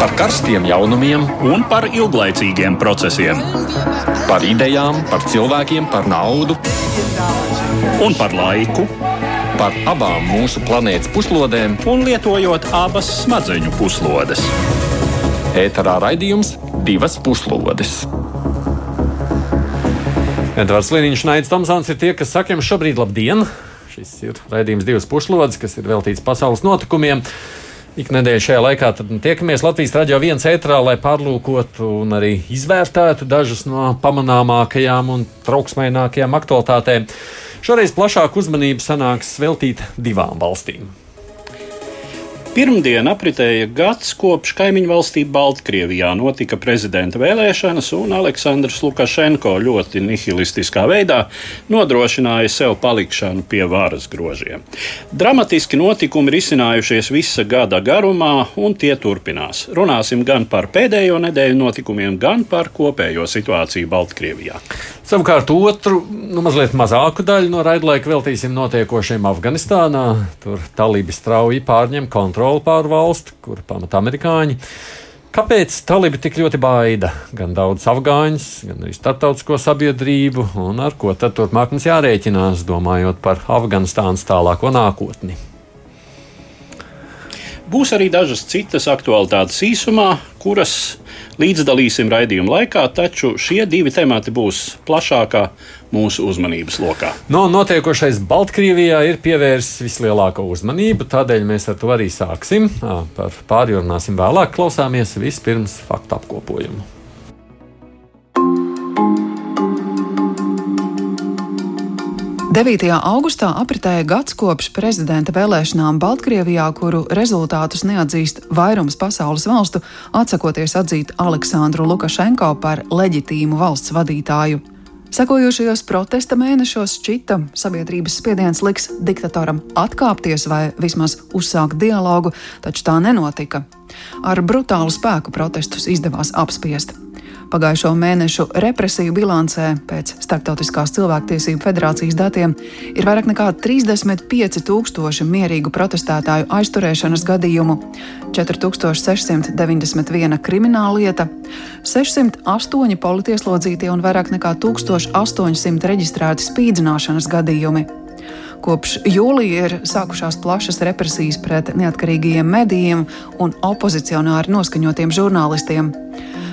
par karstiem jaunumiem un par ilglaicīgiem procesiem. Par idejām, par cilvēkiem, par naudu un par laiku. Par abām mūsu planētas puslodēm, un lietojot abas smadzeņu puslodes. Ēterā raidījums divas puslodes. Edvards Liniņš, Naits Tomsons ir tie, kas saka jums šobrīd labdien! Šis ir raidījums divas puslodes, kas ir veltīts pasaules notikumiem. Iknedēļ šajā laikā tiekamies Latvijas radio viens ētrā, lai pārlūkotu un arī izvērtētu dažas no pamanāmākajām un trauksmainākajām aktualitātēm. Šoreiz plašāku uzmanību sanāks veltīt divām valstīm. Pirmdien apritēja gads, kopš kaimiņu valstī Baltkrievijā notika prezidenta vēlēšanas, un Aleksandrs Lukašenko ļoti nihilistiskā veidā nodrošināja sev palikšanu pie varas grožiem. Dramatiski notikumi ir izcinājušies visa gada garumā, un tie turpinās. Runāsim gan par pēdējo nedēļu notikumiem, gan par kopējo situāciju Baltkrievijā. Savukārt otru, nu, mazliet mazāku daļu no raidlaika veltīsim notiekošiem Afganistānā. Tur talibi strauji pārņem kontroli kontroli pār valsti, kur pamata amerikāņi. Kāpēc talibi tik ļoti baida gan daudz afgāņus, gan arī starptautisko sabiedrību, un ar ko tad turpmāk mums jārēķinās, domājot par Afganistānas tālāko nākotni? Būs arī dažas citas aktualitātes īsumā, kuras līdzdalīsim raidījuma laikā, taču šie divi temati būs plašākā mūsu uzmanības lokā. No, notiekošais Baltkrievijā ir pievērsis vislielāko uzmanību, tādēļ mēs ar to arī sāksim. Par pārējo runāsim vēlāk, klausāmies vispirms faktu apkopojumu. 9. augustā apritēja gads kopš prezidenta vēlēšanām Baltkrievijā, kuru rezultātus neatzīst vairums pasaules valstu, atsakoties atzīt Aleksandru Lukašenko par leģitīmu valsts vadītāju. Sekojošajos protesta mēnešos šķita, sabiedrības spiediens liks diktatoram atkāpties vai vismaz uzsākt dialogu, taču tā nenotika. Ar brutālu spēku protestus izdevās apspiest. Pagājušo mēnešu represiju bilancē pēc Startautiskās cilvēktiesību federācijas datiem ir vairāk nekā 35 tūkstoši mierīgu protestētāju aizturēšanas gadījumu, 4691 krimināla lieta, 608 politieslodzītie un vairāk nekā 1800 reģistrēti spīdzināšanas gadījumi. Kopš jūlija ir sākušās plašas represijas pret neatkarīgajiem medijiem un opozicionāri noskaņotiem žurnālistiem.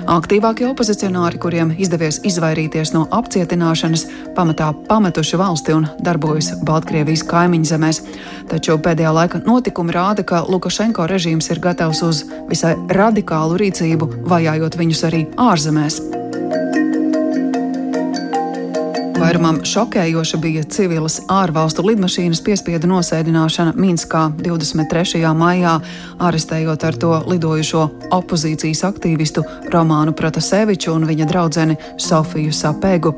Aktīvākie opozicionāri, kuriem izdevies izvairīties no apcietināšanas, pamatā pametuši valsti un darbojas Baltkrievijas kaimiņu zemēs. Taču pēdējā laika notikumi rāda, ka Lukašenko režīms ir gatavs uz visai radikālu rīcību, vajājot viņus arī ārzemēs. Vairumam šokējoša bija civilas ārvalstu lidmašīnas piespiedu nosēdināšana Minskā 23. maijā, arestējot ar to lidojušo opozīcijas aktīvistu Romānu Protaseviču un viņa draudzeni Sofiju Sapegu.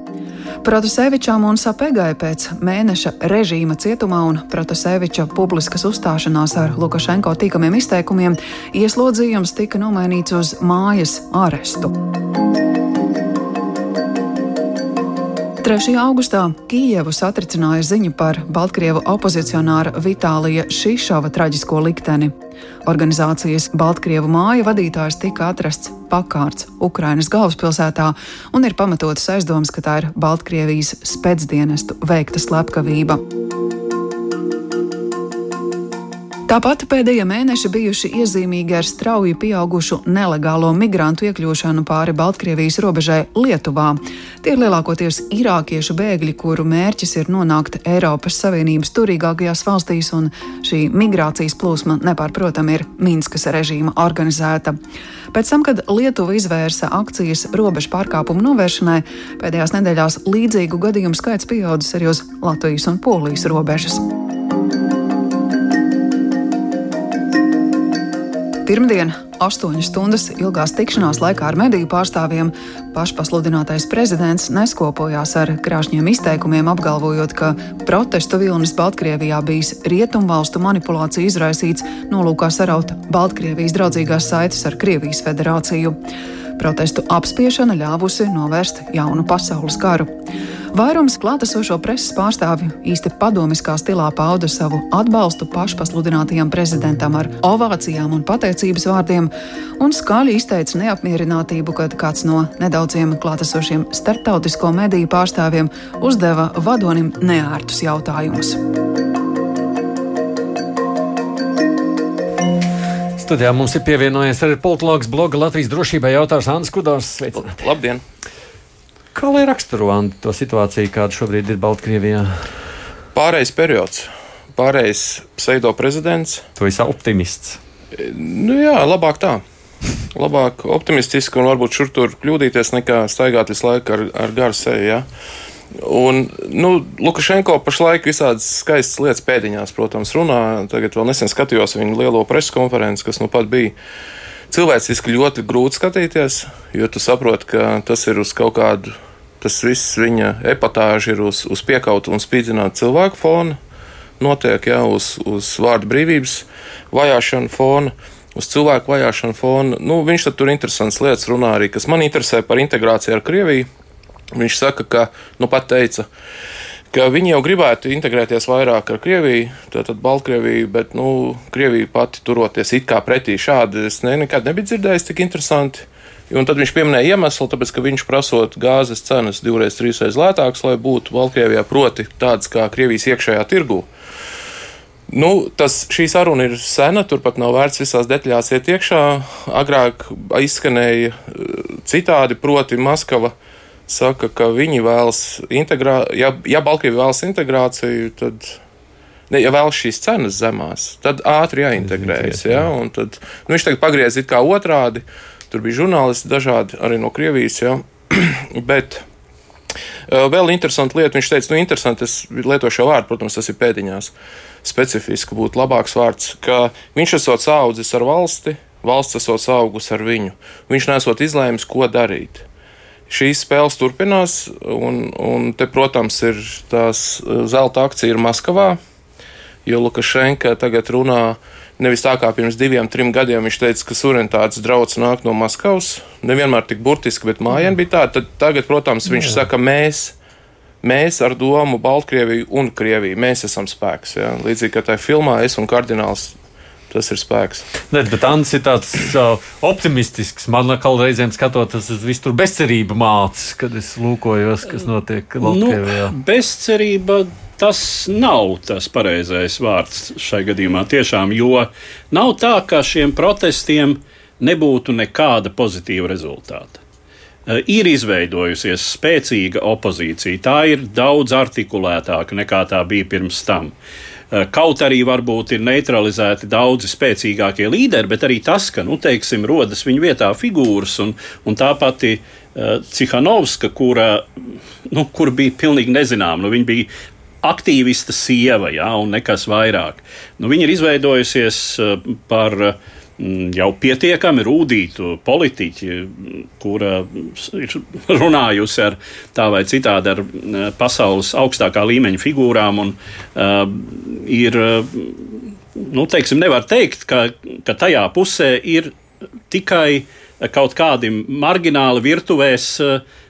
Protasevičam un Sapegai pēc mēneša režīma cietumā un Protaseviča publiskas uzstāšanās ar Lukašenko tīkamiem izteikumiem ieslodzījums tika nomainīts uz mājas arestu. 3. augustā Kijevu satricināja ziņa par Baltkrievu opozicionāra Vitālija Šišova traģisko likteni. Organizācijas Baltkrievu māja vadītājs tika atrasts pakārts Ukrainas galvaspilsētā un ir pamatotas aizdomas, ka tā ir Baltkrievijas spēcdienestu veikta slepkavība. Tāpat pēdējie mēneši bijuši iezīmīgi ar strauji pieaugušu nelegālo migrantu iekļūšanu pāri Baltkrievijas robežai Lietuvā. Tie ir lielākoties irākiešu bēgļi, kuru mērķis ir nonākt Eiropas Savienības turīgākajās valstīs, un šī migrācijas plūsma nepārprotami ir Minskas režīma organizēta. Pēc tam, kad Lietuva izvērsa akcijas robežu pārkāpumu novēršanai, pēdējās nedēļās līdzīgu gadījumu skaits pieaudzis arī uz Latvijas un Polijas robežas. Pirmdien, astoņas stundas ilgās tikšanās laikā ar mediju pārstāvjiem, pašpasludinātais prezidents neskopojās ar krāšņiem izteikumiem, apgalvojot, ka protestu vilnis Baltkrievijā bijis rietumvalstu manipulācija izraisīts nolūkā saraut Baltkrievijas draudzīgās saites ar Krievijas federāciju. Protestu apspiešana ļāvusi novērst jaunu pasaules karu. Vairums klātesošo preses pārstāvju īsti padomiskā stilā pauda savu atbalstu pašpasludinātajam prezidentam ar ovācijām un pateicības vārdiem, un skaļi izteica neapmierinātību, kad kāds no nedaudziem klātesošiem starptautisko mediju pārstāvjiem uzdeva vadonim neērtus jautājumus. Studijā mums ir pievienojies arī politologs bloga Latvijas drošībai jautājums Anna Kudors. Sveicināti! Labdien! Kā lai raksturo to situāciju, kāda šobrīd ir Baltkrievijā? Pārējais periods, pārējais pseido prezidents. Tu esi optimists. Nu jā, labāk tā. Labāk optimistiski un varbūt šur tur kļūdīties, nekā staigāt visu laiku ar, ar garu seju. Ja? Un, nu, Lukašenko pašlaik visādas skaistas lietas pēdiņās, protams, runā. Tagad vēl nesen skatījos viņa lielo preses konferenci, kas nu pat bija. Cilvēciski ļoti grūti skatīties, jo tu saproti, ka tas ir uz kaut kādu, tas viss viņa epatāža ir uz, uz piekautu un spīdzinātu cilvēku fona. Notiek jau uz, uz vārdu brīvības vajāšanu fona uz cilvēku vajāšanu fona. Nu, viņš tur interesants lietas runā arī, kas man interesē par integrāciju ar Krieviju. Viņš saka, ka, nu pat teica, ka viņi jau gribētu integrēties vairāk ar Krieviju, tātad Baltkrieviju, bet, nu, Krievija pati turoties it kā pretī šādi, es ne, nekad nebiju dzirdējis tik interesanti. Un tad viņš pieminēja iemeslu, tāpēc, ka viņš prasot gāzes cenas divreiz, trīsreiz lētākas, lai būtu Baltkrievijā, proti, tādas kā Krievijas iekšējā tirgū. Nu, tas, šī saruna ir sena, turpat nav vērts visās detaļās iet iekšā. Agrāk izskanēja eh, citādi, proti, Maskava uh, saka, ka viņi vēlas integrāciju, ja, ja Baltkrievija vēlas integrāciju, tad. Ne, ja vēl šīs cenas zemās, tad ātri jāintegrējas. Ja? Tad, nu, viņš tagad pagriez it kā otrādi. Tur bija žurnālisti dažādi arī no Krievijas. Ja? Bet uh, vēl interesanta lieta, viņš teica, nu, interesanti, es lietošu šo vārdu, protams, tas ir pēdiņās. Specifiski būtu labāks vārds, ka viņš esot audzis ar valsti, valsts esot augus ar viņu. Viņš nesot izlēmis, ko darīt šīs spēles turpinās, un, un te, protams, ir tās eh, zelta akcija ir Maskavā, jo Lukašenka tagad runā nevis tā kā pirms diviem, trim gadiem viņš teica, ka suverenitātes draudz nāk no Maskavas. Nevienmēr tik burtiski, bet mājien bija tā. Tad tagad, protams, viņš Jā. saka, mēs. Mēs ar domu Baltkrieviju un Krieviju, mēs esam spēks. Ja? Līdzīgi kā tajā filmā, es un kardināls Tas ir spēks. Ne, bet Ants ir tāds uh, optimistisks. Man kā reizēm skatoties, tas viss tur bezcerība mācās, kad es lūkojos, kas notiek Latvijā. Nu, bezcerība. Tas nav tas pareizais vārds šai gadījumā, tiešām, jo nav tā, ka šiem protestiem nebūtu nekāda pozitīva rezultāta. Uh, ir izveidojusies spēcīga opozīcija. Tā ir daudz artikulētāka nekā tā bija pirms tam. Eh, kaut arī varbūt ir neutralizēti daudzi spēcīgākie līderi, bet arī tas, ka, nu, teiksim, rodas viņu vietā figūras un, un tā pati uh, Cihanovska, kura, nu, kur bija pilnīgi nezināma, nu, viņa bija aktīvista sieva, ja, un nekas vairāk. Nu, viņa ir izveidojusies uh, par uh, jau pietiekami rūtītu politiķi, kura ir runājusi ar tā vai citādi ar mm, pasaules augstākā līmeņa figūrām. Un, uh, ir, nu, teiksim, nevar teikt, ka, ka tajā pusē ir tikai kaut kādi margināli virtuvēs. Uh, Eh,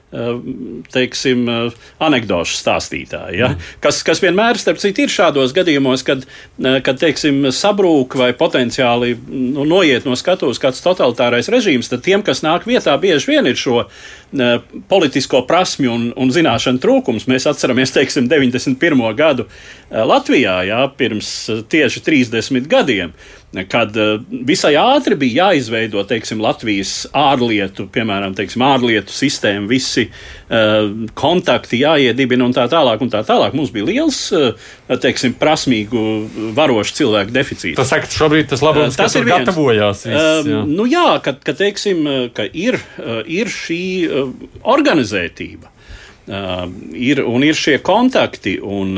teiksim, eh, anekdošu stāstītāji. Ja? Mm. Kas, kas vienmēr, citu, ir šādos gadījumos, kad, eh, kad teiksim, sabrūk vai potenciāli nu, noiet no skatuves kāds totalitārais režīms, tad tiem, kas nāk vietā, bieži vien ir šo politisko prasmju un, un zināšanu trūkums. Mēs atceramies, teiksim, 91. gadu Latvijā, jā, pirms tieši 30 gadiem kad eh, visai ātri bija jāizveido teiksim, Latvijas ārlietu, piemēram, teiksim, ārlietu sistēma, visi kontakti jāiedibina un tā tālāk. Un tā tālāk. Mums bija liels, teiksim, prasmīgu, varošu cilvēku deficīts. Tas saka, šobrīd tas labums, tas ir gatavojās. Viss, jā. Nu jā, ka, ka, teiksim, ka ir, ir šī organizētība. Uh, ir, un ir šie kontakti, un,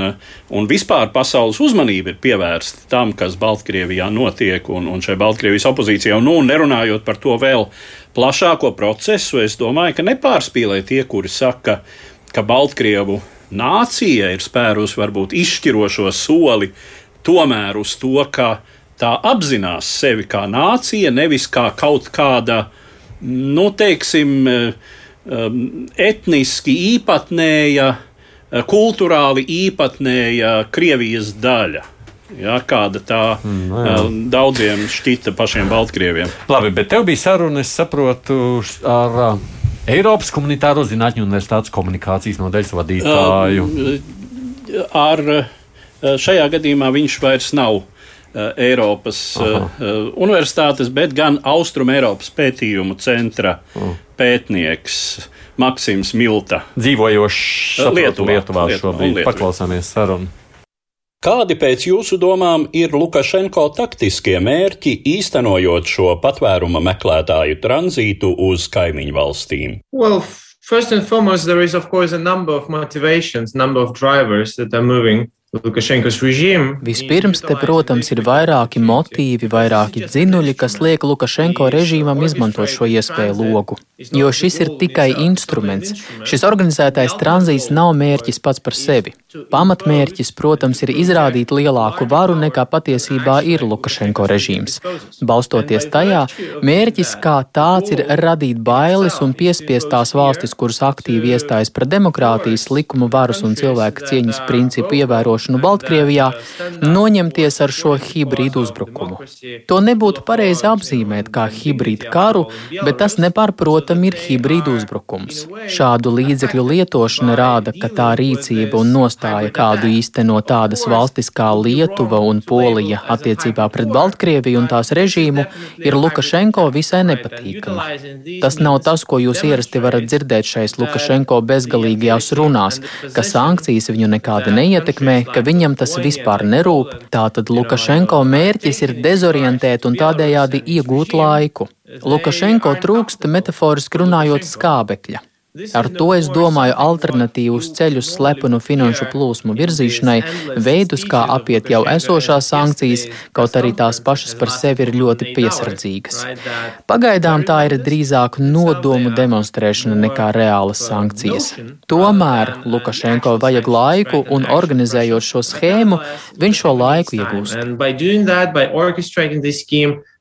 un vispār pasaules uzmanība ir pievērsta tam, kas Baltkrievijā notiek, un, un šai Baltkrievijas opozīcijai. Nu, nerunājot par to vēl plašāko procesu, es domāju, ka nepārspīlē tie, kuri saka, ka Baltkrievu nācija ir spērusi varbūt izšķirošo soli tomēr uz to, ka tā apzinās sevi kā nācija, nevis kā kaut kāda, nu, teiksim, uh, etniski īpatnēja kultūrāli īpatnēja Krievijas daļa. Ja, kāda tā mm, no jā. daudziem šķita pašiem Baltkrieviem. Labi, bet tev bija saruna, es saprotu, ar uh, Eiropas Komunitāro Zinātņu Universitātes komunikācijas nodaļas vadītāju. Uh, ar, šajā gadījumā viņš vairs nav Eiropas Aha. universitātes, bet gan Austrum Eiropas pētījumu centra uh. pētnieks. Maksims Milta. Dzīvojošs Lietuvā, Lietuvā šobrīd. Lietuvā. Paklausāmies sarunu. Kādi pēc jūsu domām ir Lukašenko taktiskie mērķi īstenojot šo patvēruma meklētāju tranzītu uz kaimiņu valstīm? Well, first and foremost, there is of course a number of motivations, number of drivers that are moving Vispirms, te, protams, ir vairāki motīvi, vairāki dzinuļi, kas liek Lukašenko režīmam izmantot šo iespēju logu. Jo šis ir tikai instruments. Šis organizētais tranzīts nav mērķis pats par sevi. Pamatmērķis, protams, ir izrādīt lielāku varu nekā patiesībā ir Lukašenko režīms. Balstoties tajā, mērķis kā tāds ir radīt bailes un piespiest tās valstis, kuras aktīvi iestājas par demokrātijas, likumu varas un cilvēka cieņas principu ievērošanu Baltkrievijā, noņemties ar šo hibrīdu uzbrukumu. To nebūtu pareizi apzīmēt kā hibrīdu karu, bet tas nepārprotami ir hibrīdu uzbrukums. Šādu līdzekļu lietošana rāda, ka tā rīcība un nostāja, kādu īsteno tādas valstis kā Lietuva un Polija attiecībā pret Baltkrieviju un tās režīmu, ir Lukašenko visai nepatīkama. Tas nav tas, ko jūs ierasti varat dzirdēt šais Lukašenko bezgalīgajās runās, ka sankcijas viņu nekādi neietekmē, ka viņam tas vispār nerūp. Tātad Lukašenko mērķis ir dezorientēt un tādējādi iegūt laiku. Lukašenko trūkst metaforiski runājot skābekļa. Ar to es domāju alternatīvus ceļus slepenu finanšu plūsmu virzīšanai, veidus, kā apiet jau esošās sankcijas, kaut arī tās pašas par sevi ir ļoti piesardzīgas. Pagaidām tā ir drīzāk nodomu demonstrēšana nekā reālas sankcijas. Tomēr Lukašenko vajag laiku, un organizējot šo schēmu, viņš šo laiku iegūst.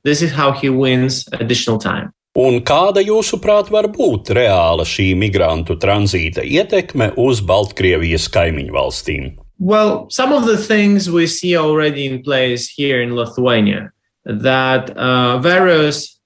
This is how he wins additional time. Un kāda, jūsuprāt, var būt reāla šī migrantu tranzīta ietekme uz Baltkrievijas kaimiņu valstīm? Well, some of the things we see already in place here in Lithuania, that uh, various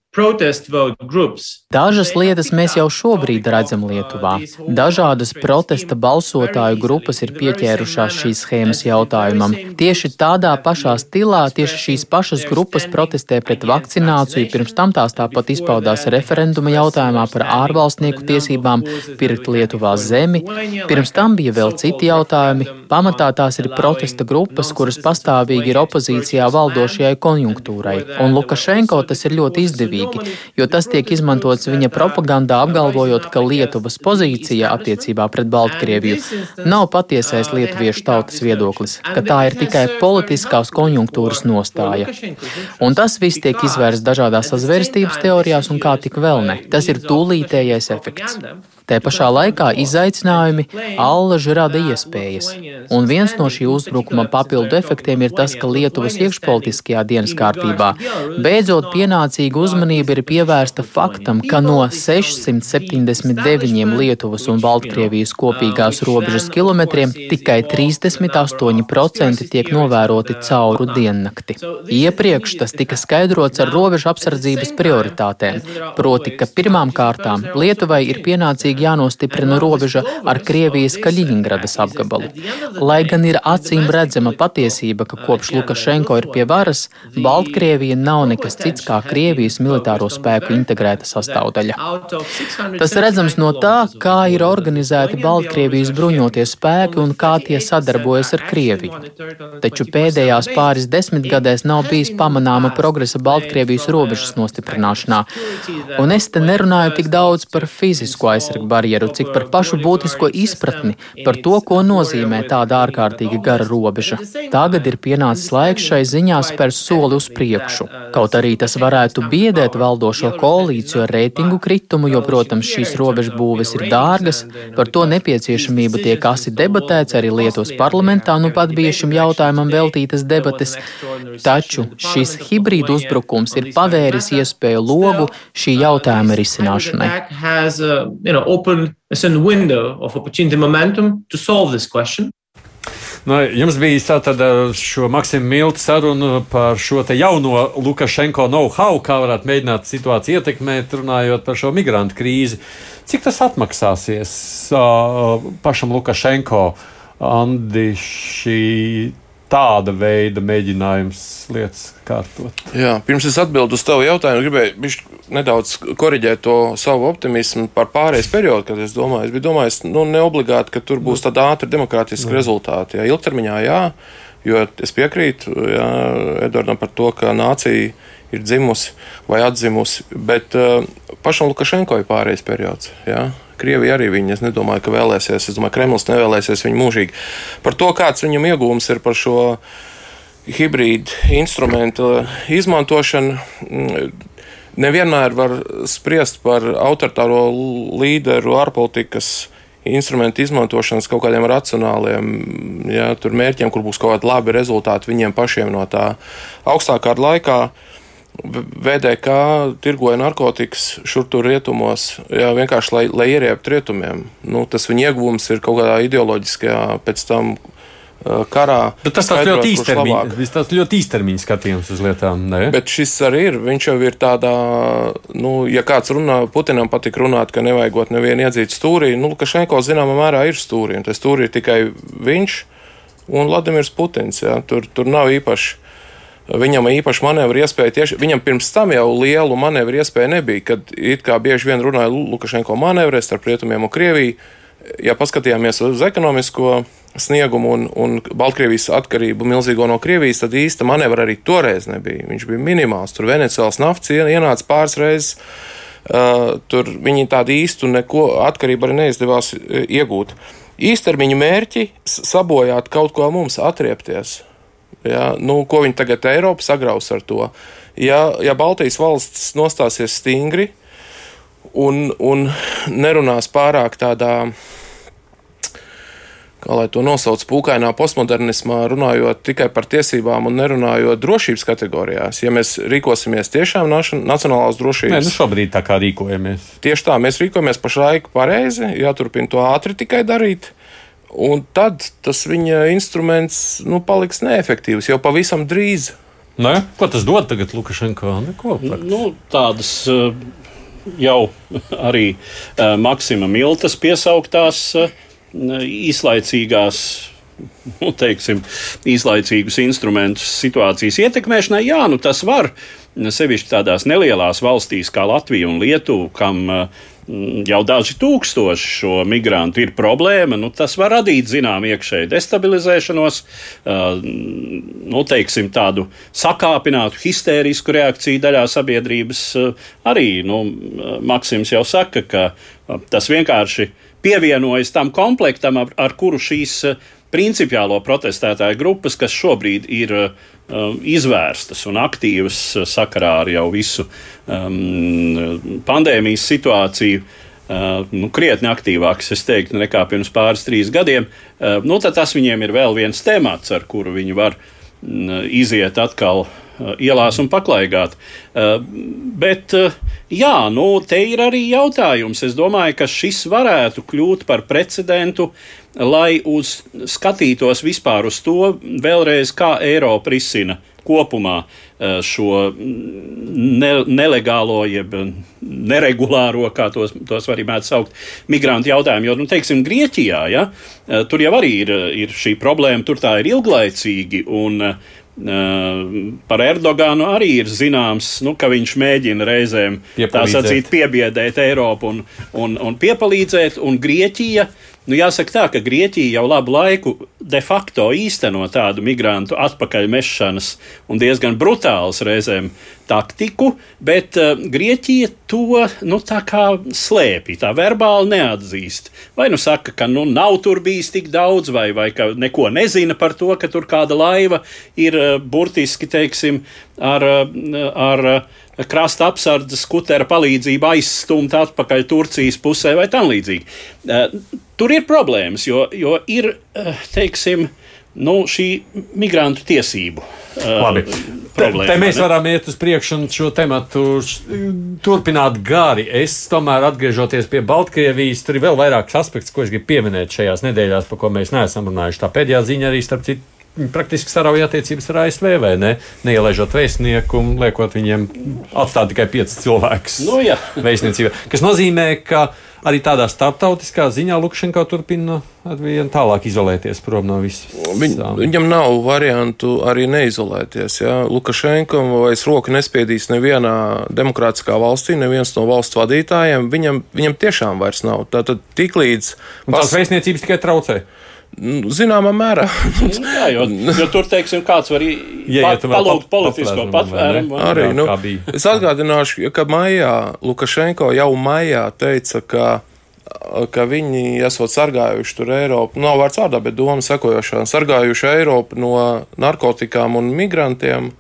Dažas lietas mēs jau šobrīd redzam Lietuvā. Dažādas protesta balsotāju grupas ir pieķērušās šīs schēmas jautājumam. Tieši tādā pašā stilā tieši šīs pašas grupas protestē pret vakcināciju, pirms tam tās tāpat izpaudās referenduma jautājumā par ārvalstnieku tiesībām pirkt Lietuvā zemi. Pirms tam bija vēl citi jautājumi. Pamatā tās ir protesta grupas, kuras pastāvīgi ir opozīcijā valdošajai konjunktūrai. Un Lukašenko tas ir ļoti izdevīgi svarīgi, jo tas tiek izmantots viņa propagandā, apgalvojot, ka Lietuvas pozīcija attiecībā pret Baltkrieviju nav patiesais lietuviešu tautas viedoklis, ka tā ir tikai politiskās konjunktūras nostāja. Un tas viss tiek izvērsts dažādās sazvērstības teorijās un kā tik vēl ne. Tas ir tūlītējais efekts. Te pašā laikā izaicinājumi allaži rada iespējas, un viens no šī uzbrukuma papildu efektiem ir tas, ka Lietuvas iekšpolitiskajā dienas kārtībā beidzot pienācīga uzmanība ir pievērsta faktam, ka no 679 Lietuvas un Baltkrievijas kopīgās robežas kilometriem tikai 38% tiek novēroti cauru diennakti. Iepriekš tas tika skaidrots ar robežu apsardzības prioritātēm, proti, ka pirmām kārtām Lietuvai ir pienācīgi steidzīgi jānostiprina robeža ar Krievijas Kaļiņgradas apgabalu. Lai gan ir acīm redzama patiesība, ka kopš Lukašenko ir pie varas, Baltkrievija nav nekas cits kā Krievijas militāro spēku integrēta sastāvdaļa. Tas redzams no tā, kā ir organizēti Baltkrievijas bruņotie spēki un kā tie sadarbojas ar Krieviju. Taču pēdējās pāris desmitgadēs nav bijis pamanāma progresa Baltkrievijas robežas nostiprināšanā. Un es te nerunāju tik daudz par fizisko aizsardzību barjeru, cik par pašu būtisko izpratni par to, ko nozīmē tāda ārkārtīgi gara robeža. Tagad ir pienācis laiks šai ziņā spērt soli uz priekšu. Kaut arī tas varētu biedēt valdošo koalīciju ar reitingu kritumu, jo, protams, šīs robežu būves ir dārgas, par to nepieciešamību tiek asi debatēts arī Lietuvas parlamentā, nu pat bija šim jautājumam veltītas debates. Taču šis hibrīdu uzbrukums ir pavēris iespēju logu šī jautājuma risināšanai. Open a certain window of opportunity momentum to solve this question. Nu, jums bija tātad šo Maksimu Miltu sarunu par šo jauno Lukašenko know-how, kā varētu mēģināt situāciju ietekmēt, runājot par šo migrantu krīzi. Cik tas atmaksāsies uh, pašam Lukašenko? Andi, šī tāda veida mēģinājums lietas kārtot. Jā, pirms es atbildu uz tavu jautājumu, gribēju nedaudz korrigēt to savu optimismu par pārējais periodu, kad es domāju, es biju domājis, nu, neobligāti, ka tur būs tāda ātra demokrātiska rezultāta. Jā, ilgtermiņā jā, jo es piekrītu jā, Edvardam par to, ka nācija ir dzimusi vai atzimusi, bet uh, pašam Lukašenko ir pārējais periods. Jā. Krievija arī viņa, es nedomāju, ka vēlēsies, es domāju, Kremlis nevēlēsies viņu mūžīgi. Par to, kāds viņam iegūms ir par šo hibrīdu instrumentu izmantošanu, mm, nevienmēr var spriest par autoritāro līderu ārpolitikas instrumentu izmantošanas kaut kādiem racionāliem ja, mērķiem, kur būs kaut kādi labi rezultāti viņiem pašiem no tā augstākā laikā. VDK tirgoja narkotikas šur tur rietumos, jā, vienkārši lai, lai ieriebtu rietumiem. Nu, tas viņa ieguvums ir kaut kādā ideoloģiskajā pēc tam karā. Bet tas tāds ļoti īstermiņa, tas ļoti īstermiņa skatījums uz lietām. Ne? Bet šis arī ir. Viņš jau ir tādā, nu, ja kāds runā, Putinam patīk runāt, ka nevajagot nevienu iedzīt stūrī, nu, Lukašenko zināmā mērā ir stūrī, un tas stūrī ir tikai viņš un Vladimirs Putins. Jā. Tur, tur nav īpaši Viņam īpaši manevru iespēja tieši, viņam pirms tam jau lielu manevru iespēju nebija, kad it kā bieži vien runāja Lukašenko manevrē starp rietumiem un Krieviju. Ja paskatījāmies uz ekonomisko sniegumu un, un Baltkrievijas atkarību milzīgo no Krievijas, tad īsta manevra arī toreiz nebija. Viņš bija minimāls. Tur Venecijas naftas ienāca pāris reizes. Uh, tur viņi tādu īstu neko atkarību arī neizdevās uh, iegūt. Īstermiņa mērķi sabojāt kaut ko mums, atriepties. Ja, nu, ko viņi tagad Eiropa sagraus ar to? Ja, ja Baltijas valsts nostāsies stingri un, un nerunās pārāk tādā kā lai to nosauc, pūkainā postmodernismā, runājot tikai par tiesībām un nerunājot drošības kategorijās. Ja mēs rīkosimies tiešām nacionālās drošības, Nē, nu šobrīd tā kā rīkojamies. Tieši tā, mēs rīkojamies pašlaik pareizi, jāturpina to ātri tikai darīt. Un tad tas viņa instruments nu, paliks neefektīvs jau pavisam drīz. Ne? Ko tas dod tagad Lukašenko? Neko, nu, tādas eh, jau arī eh, Maksima Miltas piesauktās eh, īslaicīgās nu, teiksim, īslaicīgus instrumentus situācijas ietekmēšanai. Jā, nu tas var sevišķi tādās nelielās valstīs kā Latvija un Lietuva, kam uh, jau daži tūkstoši šo migrantu ir problēma, nu, tas var radīt zināmu iekšēju destabilizēšanos, uh, nu, teiksim, tādu sakāpinātu, histērisku reakciju daļā sabiedrības. Arī nu, Maksims jau saka, ka tas vienkārši pievienojas tam komplektam, ar, ar kuru šīs principiālo protestētāju grupas, kas šobrīd ir um, izvērstas un aktīvas sakarā ar jau visu um, pandēmijas situāciju. Uh, nu, krietni aktīvāks, es teiktu, nekā pirms pāris, trīs gadiem. Uh, nu, tas viņiem ir vēl viens temats, ar kuru viņi var uh, iziet atkal uh, ielās un paklaigāt. Uh, bet, uh, jā, nu, te ir arī jautājums. Es domāju, ka šis varētu kļūt par precedentu uh, lai uz, skatītos vispār uz to, vēlreiz, kā Eiropa risina kopumā eh, šo ne, nelegālo, jeb neregulāro, kā tos, tos var arī saukt, migrantu jautājumu. Jo, nu, teiksim, Grieķijā, ja, eh, tur jau arī ir, ir šī problēma, tur tā ir ilglaicīgi. Un, Uh, par Erdoganu arī ir zināms, nu, ka viņš mēģina reizēm tā sacīt, piebiedēt Eiropu un, un, un piepalīdzēt, un Grieķija uh, Nu, jāsaka tā, ka Grieķija jau labu laiku de facto īsteno tādu migrantu atpakaļmešanas un diezgan brutāls reizēm taktiku, bet uh, Grieķija to nu, slēpj, tā verbāli neatzīst. Vai nu saka, ka nu, nav tur bijis tik daudz, vai, vai ka neko nezina par to, ka tur kāda laiva ir uh, burtiski, teiksim, ar. Uh, ar uh, krasta apsardzes kutera palīdzību aizstumt atpakaļ Turcijas pusē vai tam līdzīgi. Eh, tur ir problēmas, jo, jo ir, eh, teiksim, nu, šī migrantu tiesību eh, Labi. problēma. Te mēs vai ne? varam iet uz priekšu un šo tematu turpināt gari. Es tomēr atgriežoties pie Baltkrievijas, tur ir vēl vairākas aspekts, ko es gribu pieminēt šajās nedēļās, par ko mēs neesam runājuši. Tā pēdējā ziņa arī starp citu. Praktiski sarauja attiecības ar ASV, vai ne? Neielaižot vēstnieku un liekot viņiem atstāt tikai piecus cilvēkus Nu, jā. vēstniecībā. Tas nozīmē, ka arī tādā starptautiskā ziņā Lukašenko turpina vien tālāk izolēties prom no visas. Viņ, viņam nav variantu arī neizolēties. Ja? Lukašenkam vairs roku nespiedīs nevienā demokrātiskā valstī, neviens no valsts vadītājiem. Viņam, viņam tiešām vairs nav. Tātad tiklīdz Un tās vēstniecības tikai traucē. Nu, Zināmā mērā. Nu, Jā, jo, jo tur, teiksim, kāds var Ieiet pat, palūgt politisko patvērumu. Arī, Jā, nu, es atgādināšu, ka maijā Lukašenko jau maijā teica, ka, ka viņi esot sargājuši tur Eiropu, nav vārds vārdā, bet doma sekojošā, sargājuši Eiropu no narkotikām un migrantiem.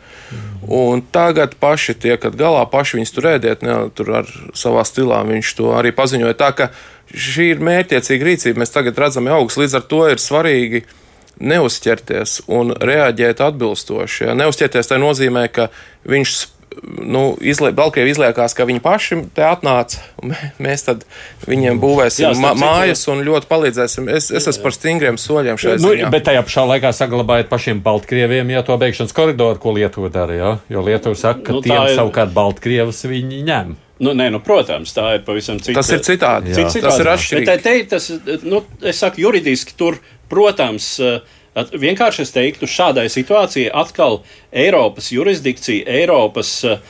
Un tagad paši tiekat galā, paši viņus tur ēdiet, ne, tur ar savā stilā viņš to arī paziņoja. Tā ka šī ir mērķiecīga rīcība, mēs tagad redzam augus, līdz ar to ir svarīgi neuzķerties un reaģēt atbilstoši. Ja? Neuzķerties tā nozīmē, ka viņš nu, izlie, Baltkrievija izliekās, ka viņi paši te atnāca, mēs tad viņiem būvēsim Jā, citu- mājas un ļoti palīdzēsim. Es, es esmu par stingriem soļiem šajā Nu, ziņā. bet tajā pašā laikā saglabājiet pašiem Baltkrieviem ja, to beigšanas koridoru, ko Lietuva dara. Ja? Jo Lietuva saka, ka Nu, tiem ir- savukārt Baltkrievus viņi ņem. Nu, nē, nu, protams, tā ir pavisam cita. Tas ir citādi. Jā. Tas ir atšķirīgi. Bet te, tas, nu, es saku, juridiski tur, protams, eh, vienkārši es teiktu, šādai situācijai atkal Eiropas jurisdikcija, Eiropas eh,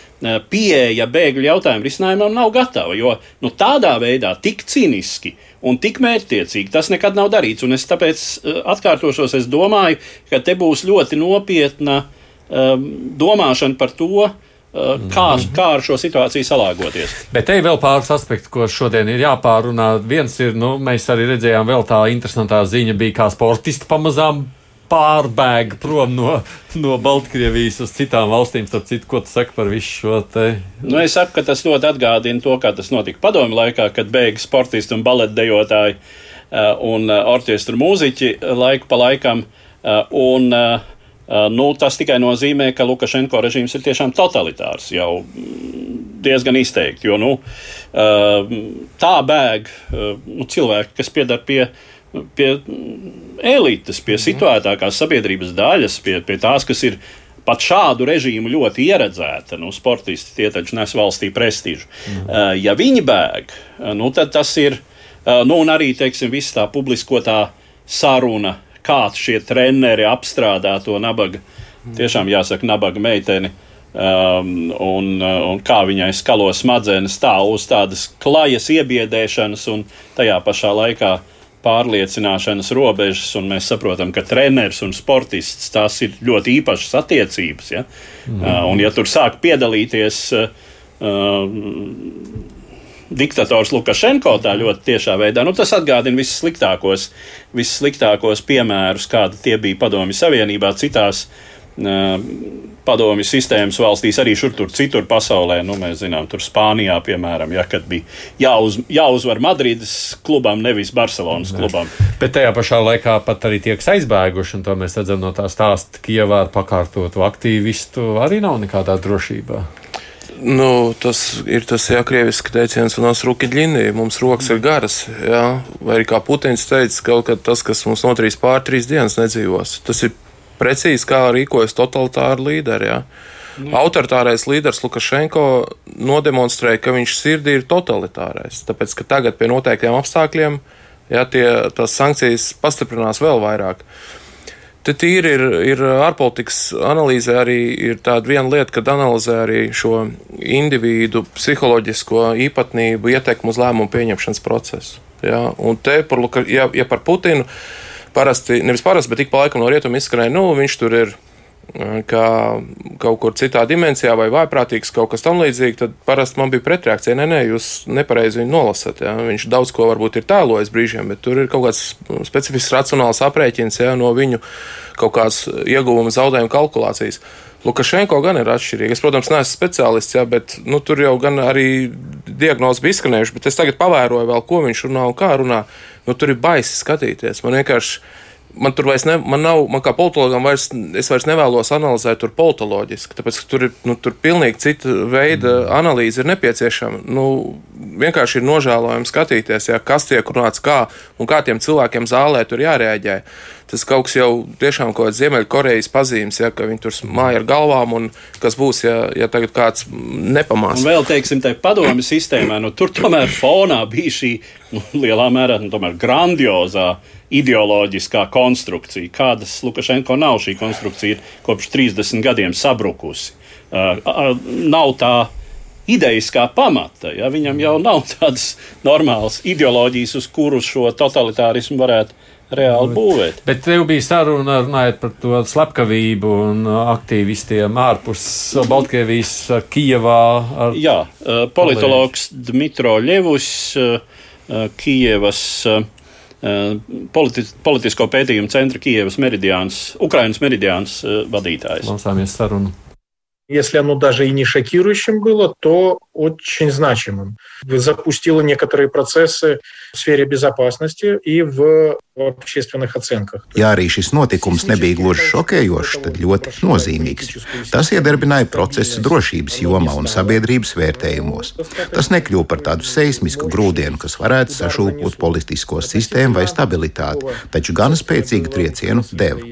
pieeja bēgļu jautājumu risinājumam nav gatava. Jo nu, tādā veidā, tik cīniski un tik mērķtiecīgi tas nekad nav darīts. Un es tāpēc eh, atkārtošos, es domāju, ka te būs ļoti nopietna um, domāšana par to, uh, kā, kā ar šo situāciju salāgoties. Bet te ir vēl pāris aspekti, ko šodien ir jāpārunā. Viens ir, nu, mēs arī redzējām, vēl tā interesantā ziņa bija, kā sportisti pamazām pārbēga prom no, no Baltkrievijas uz citām valstīm. Starp citu, ko tu saki par visu šo te? Nu, es saku, ka tas ļoti atgādina to, kā tas notika padomju laikā, kad beigas sportisti un baletdejotāji uh, un uh, orķestra mūziķi laiku pa laikam. Uh, un, uh, nu, tas tikai nozīmē, ka Lukašenko režīms ir tiešām totalitārs jau mm, diezgan izteikti. Jo nu, uh, tā bēg uh, nu, cilvēki, kas piedar pie. Pie mm, elites, pie situētākās sabiedrības daļas, pie, pie tās, kas ir pat šādu režīmu ļoti ieredzēta. Nu, sportisti tie taču nes valstī prestižu. Mm. Uh, ja viņi bēg, uh, nu, tad tas ir. Uh, nu, un arī teiksim, viss tā publiskotā saruna, kā šie treneri apstrādā to nabaga. Tiešām jāsaka, nabaga meiteni. Um, un, uh, un kā viņai skalo smadzenes tā uz tādas klajas iebiedēšanas un tajā pašā laikā pārliecināšanas robežas, un mēs saprotam, ka treneris un sportists tās ir ļoti īpašas attiecības. Ja? Mm. Uh, un, ja tur sāk piedalīties uh, uh, diktators Lukašenko tā ļoti tiešā veidā, nu, tas atgādina vissliktākos, vissliktākos piemērus, kādi tie bija Padomju Savienībā, citās uh, padomju sistēmas valstīs, arī šur tur citur pasaulē. Nu, mēs zinām, tur Spānijā, piemēram, ja, kad bija jāuz, jāuzvar Madrides klubam, nevis Barcelonas klubam. Bet tajā pašā laikā pat arī tie, kas aizbēguši, un to mēs redzam no tā stāsta, Kievā ar pakārtotu aktīvistu arī nav nekādā drošībā. Nu, tas ir tas jākrieviski teiciens, un tas rūkīģinī. Mums rokas ir garas. Jā? Vai arī kā Putins teica, kaut kad tas, kas mums notrīs pār trīs dienas, nedzīvos. Tas ir precīzi kā rīkojas totalitāri līderi. Jā? Autoritārais līderis Lukašenko nodemonstrēja, ka viņš sirdī ir totalitārais. Tāpēc, ka tagad pie noteiktiem apstākļiem jā, tie, tās sankcijas pastiprinās vēl vairāk. Te tīri ir, ir ārpolitikas analīze arī ir tāda viena lieta, kad analizē arī šo individu psiholoģisko īpatnību ietekmu uz lēmumu pieņemšanas procesu. Ja? Un te, par, ja, ja par Putinu, parasti, nevis parasti, bet ik pa laikam no rietuma izskanēja, nu, viņš tur ir kā kaut kur citā dimensijā vai vājprātīgs, kaut kas tam līdzīgs, tad parasti man bija pretreakcija. Nē, nē, jūs nepareizi viņu nolasat. Ja? Viņš daudz ko varbūt ir tēlojis brīžiem, bet tur ir kaut kāds specifisks racionāls aprēķins ja? no viņu kaut kādas ieguvuma zaudējuma kalkulācijas. Lukašenko gan ir atšķirīga. Es, protams, neesmu speciālists, jā, bet nu, tur jau gan arī diagnoze bija izskanējuši, bet es tagad pavēroju vēl, ko viņš runā un kā runā. Nu, tur ir baisi skatīties. Man vienkārši man tur vairs ne, man nav, man kā politologam vairs, es vairs nevēlos analizēt tur politoloģiski, tāpēc, ka tur ir, nu, tur pilnīgi cita veida analīze ir nepieciešama. Nu, vienkārši ir nožēlojami skatīties, ja, kas tiek runāts kā un kā tiem cilvēkiem zālē tur jārēģē. Tas kaut kas jau tiešām kaut kāds Ziemeļkorejas pazīmes, ja, ka viņi tur māja ar galvām un kas būs, ja, ja tagad kāds nepamās. Un vēl, teiksim, tai padomi sistēmā, nu, tur tomēr fonā bija šī nu, lielā mērā nu, grandiozā ideoloģiskā konstrukcija. Kādas Lukašenko nav šī konstrukcija kopš 30 gadiem sabrukusi. Uh, uh, nav tā idejiskā pamata. Ja? Viņam jau nav tādas normālas ideoloģijas, uz kuru šo totalitārismu varētu reāli būvēt. Bet tev bija saruna runājot par to slepkavību un aktīvistiem ārpus Baltkrievijas, Kijevā. Ar... Jā, politologs Dmitro Ļevus, Kijevas politi politisko pētījumu centra Kijevas meridiāns, Ukrainas meridiāns vadītājs. Klausāmies sarunu. Если оно даже и не шокирующим было, то очень значимым. Запустило некоторые процессы в сфере безопасности и в общественных оценках. Ja arī šis notikums nebija gluži šokējošs, tad ļoti nozīmīgs. Tas iedarbināja procesu drošības jomā un sabiedrības vērtējumos. Tas nekļuva par tādu seismisku grūdienu, kas varētu sašūpot politisko sistēmu vai stabilitāti, taču gan spēcīgu triecienu deva.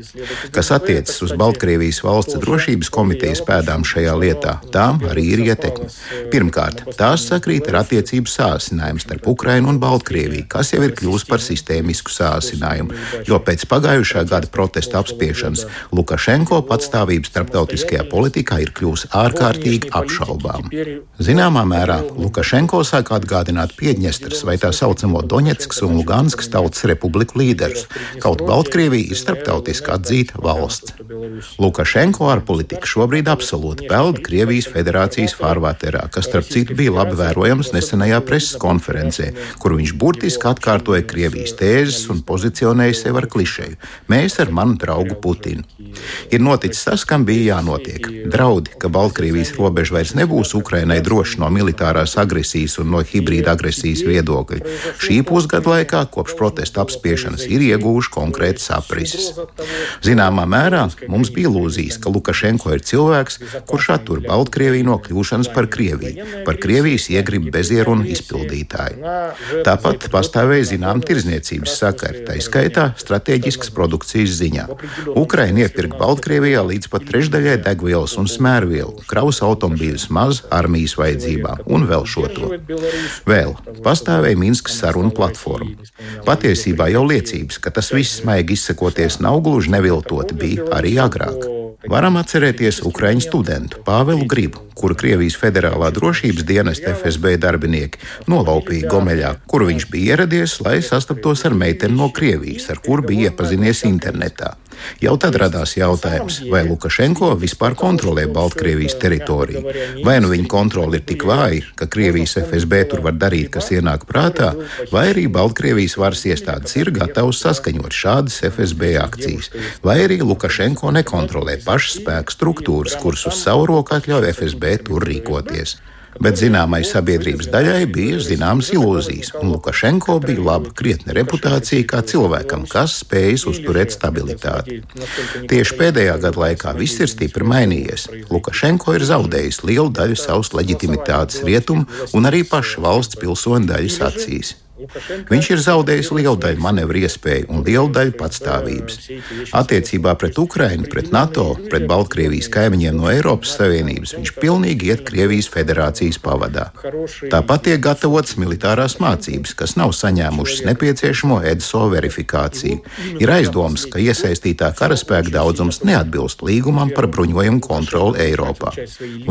Kas attiecas uz Baltkrievijas valsts drošības komitejas pēdām šajā lietā, tām arī ir ietekme. Pirmkārt, tās sakrīt ar attiecību sāsinājumu starp Ukrainu un Baltkrieviju, kas jau ir kļuvusi par sistēmisku sāsinājumu risinājumu, jo pēc pagājušā gada protesta apspiešanas Lukašenko patstāvība starptautiskajā politikā ir kļuvusi ārkārtīgi apšaubām. Zināmā mērā Lukašenko sāk atgādināt Piedņestras vai tā saucamo Doņetskas un Luganskas tautas republiku līderus, kaut Baltkrievija ir starptautiski atzīta valsts. Lukašenko ārpolitika šobrīd absolūti peld Krievijas federācijas farvaterā, kas starp citu bija labi vērojams nesenajā preses konferencē, kur viņš burtiski atkārtoja Krievijas tēzes un pozīcijas pozicionēja sevi ar klišeju. Mēs ar manu draugu Putinu. Ir noticis tas, kam bija jānotiek. Draudi, ka Baltkrievijas robeža vairs nebūs Ukrainai droša no militārās agresijas un no hibrīda agresijas viedokļa. Šī pusgada laikā, kopš protesta apspiešanas, ir ieguvuši konkrētas aprises. Zināmā mērā mums bija ilūzijas, ka Lukašenko ir cilvēks, kurš attur Baltkrieviju no kļūšanas par Krieviju, par Krievijas iegribu bezieru un izpildītāju. Tāpat pastāvēja zinām tirzniecības sakari tā skaitā strateģiskas produkcijas ziņā. Ukraina iepirka Baltkrievijā līdz pat trešdaļai degvielas un smērvielu, kravas automobīļus maz armijas vajadzībām un vēl šo to. Vēl pastāvēja Minskas sarunu platforma. Patiesībā jau liecības, ka tas viss maigi izsakoties nav gluži neviltoti, bija arī agrāk. Varam atcerēties Ukraiņu studentu Pāvelu Gribu, kuru Krievijas Federālā drošības dienesta FSB darbinieki nolaupīja Gomeļā, kur viņš bija ieradies, lai sastaptos ar meiteni no Krievijas, ar kuru bija iepazinies internetā. Jau tad radās jautājums, vai Lukašenko vispār kontrolē Baltkrievijas teritoriju. Vai nu viņa kontrole ir tik vāja, ka Krievijas FSB tur var darīt, kas ienāk prātā, vai arī Baltkrievijas varas iestādes ir gatavas saskaņot šādas FSB akcijas, vai arī Lukašenko nekontrolē pašas spēku struktūras, kuras uz savu roku atļauj FSB tur rīkoties bet zināmai sabiedrības daļai bija zināmas ilūzijas, un Lukašenko bija laba krietna reputācija kā cilvēkam, kas spējas uzturēt stabilitāti. Tieši pēdējā gada laikā viss ir stipri mainījies. Lukašenko ir zaudējis lielu daļu savas leģitimitātes rietumu un arī paša valsts pilsoņu daļas acīs. Viņš ir zaudējis lielu daļu manevru iespēju un lielu daļu patstāvības. Attiecībā pret Ukrainu, pret NATO, pret Baltkrievijas kaimiņiem no Eiropas Savienības viņš pilnīgi iet Krievijas federācijas pavadā. Tāpat tiek gatavotas militārās mācības, kas nav saņēmušas nepieciešamo EDSO verifikāciju. Ir aizdoms, ka iesaistītā karaspēka daudzums neatbilst līgumam par bruņojumu kontroli Eiropā.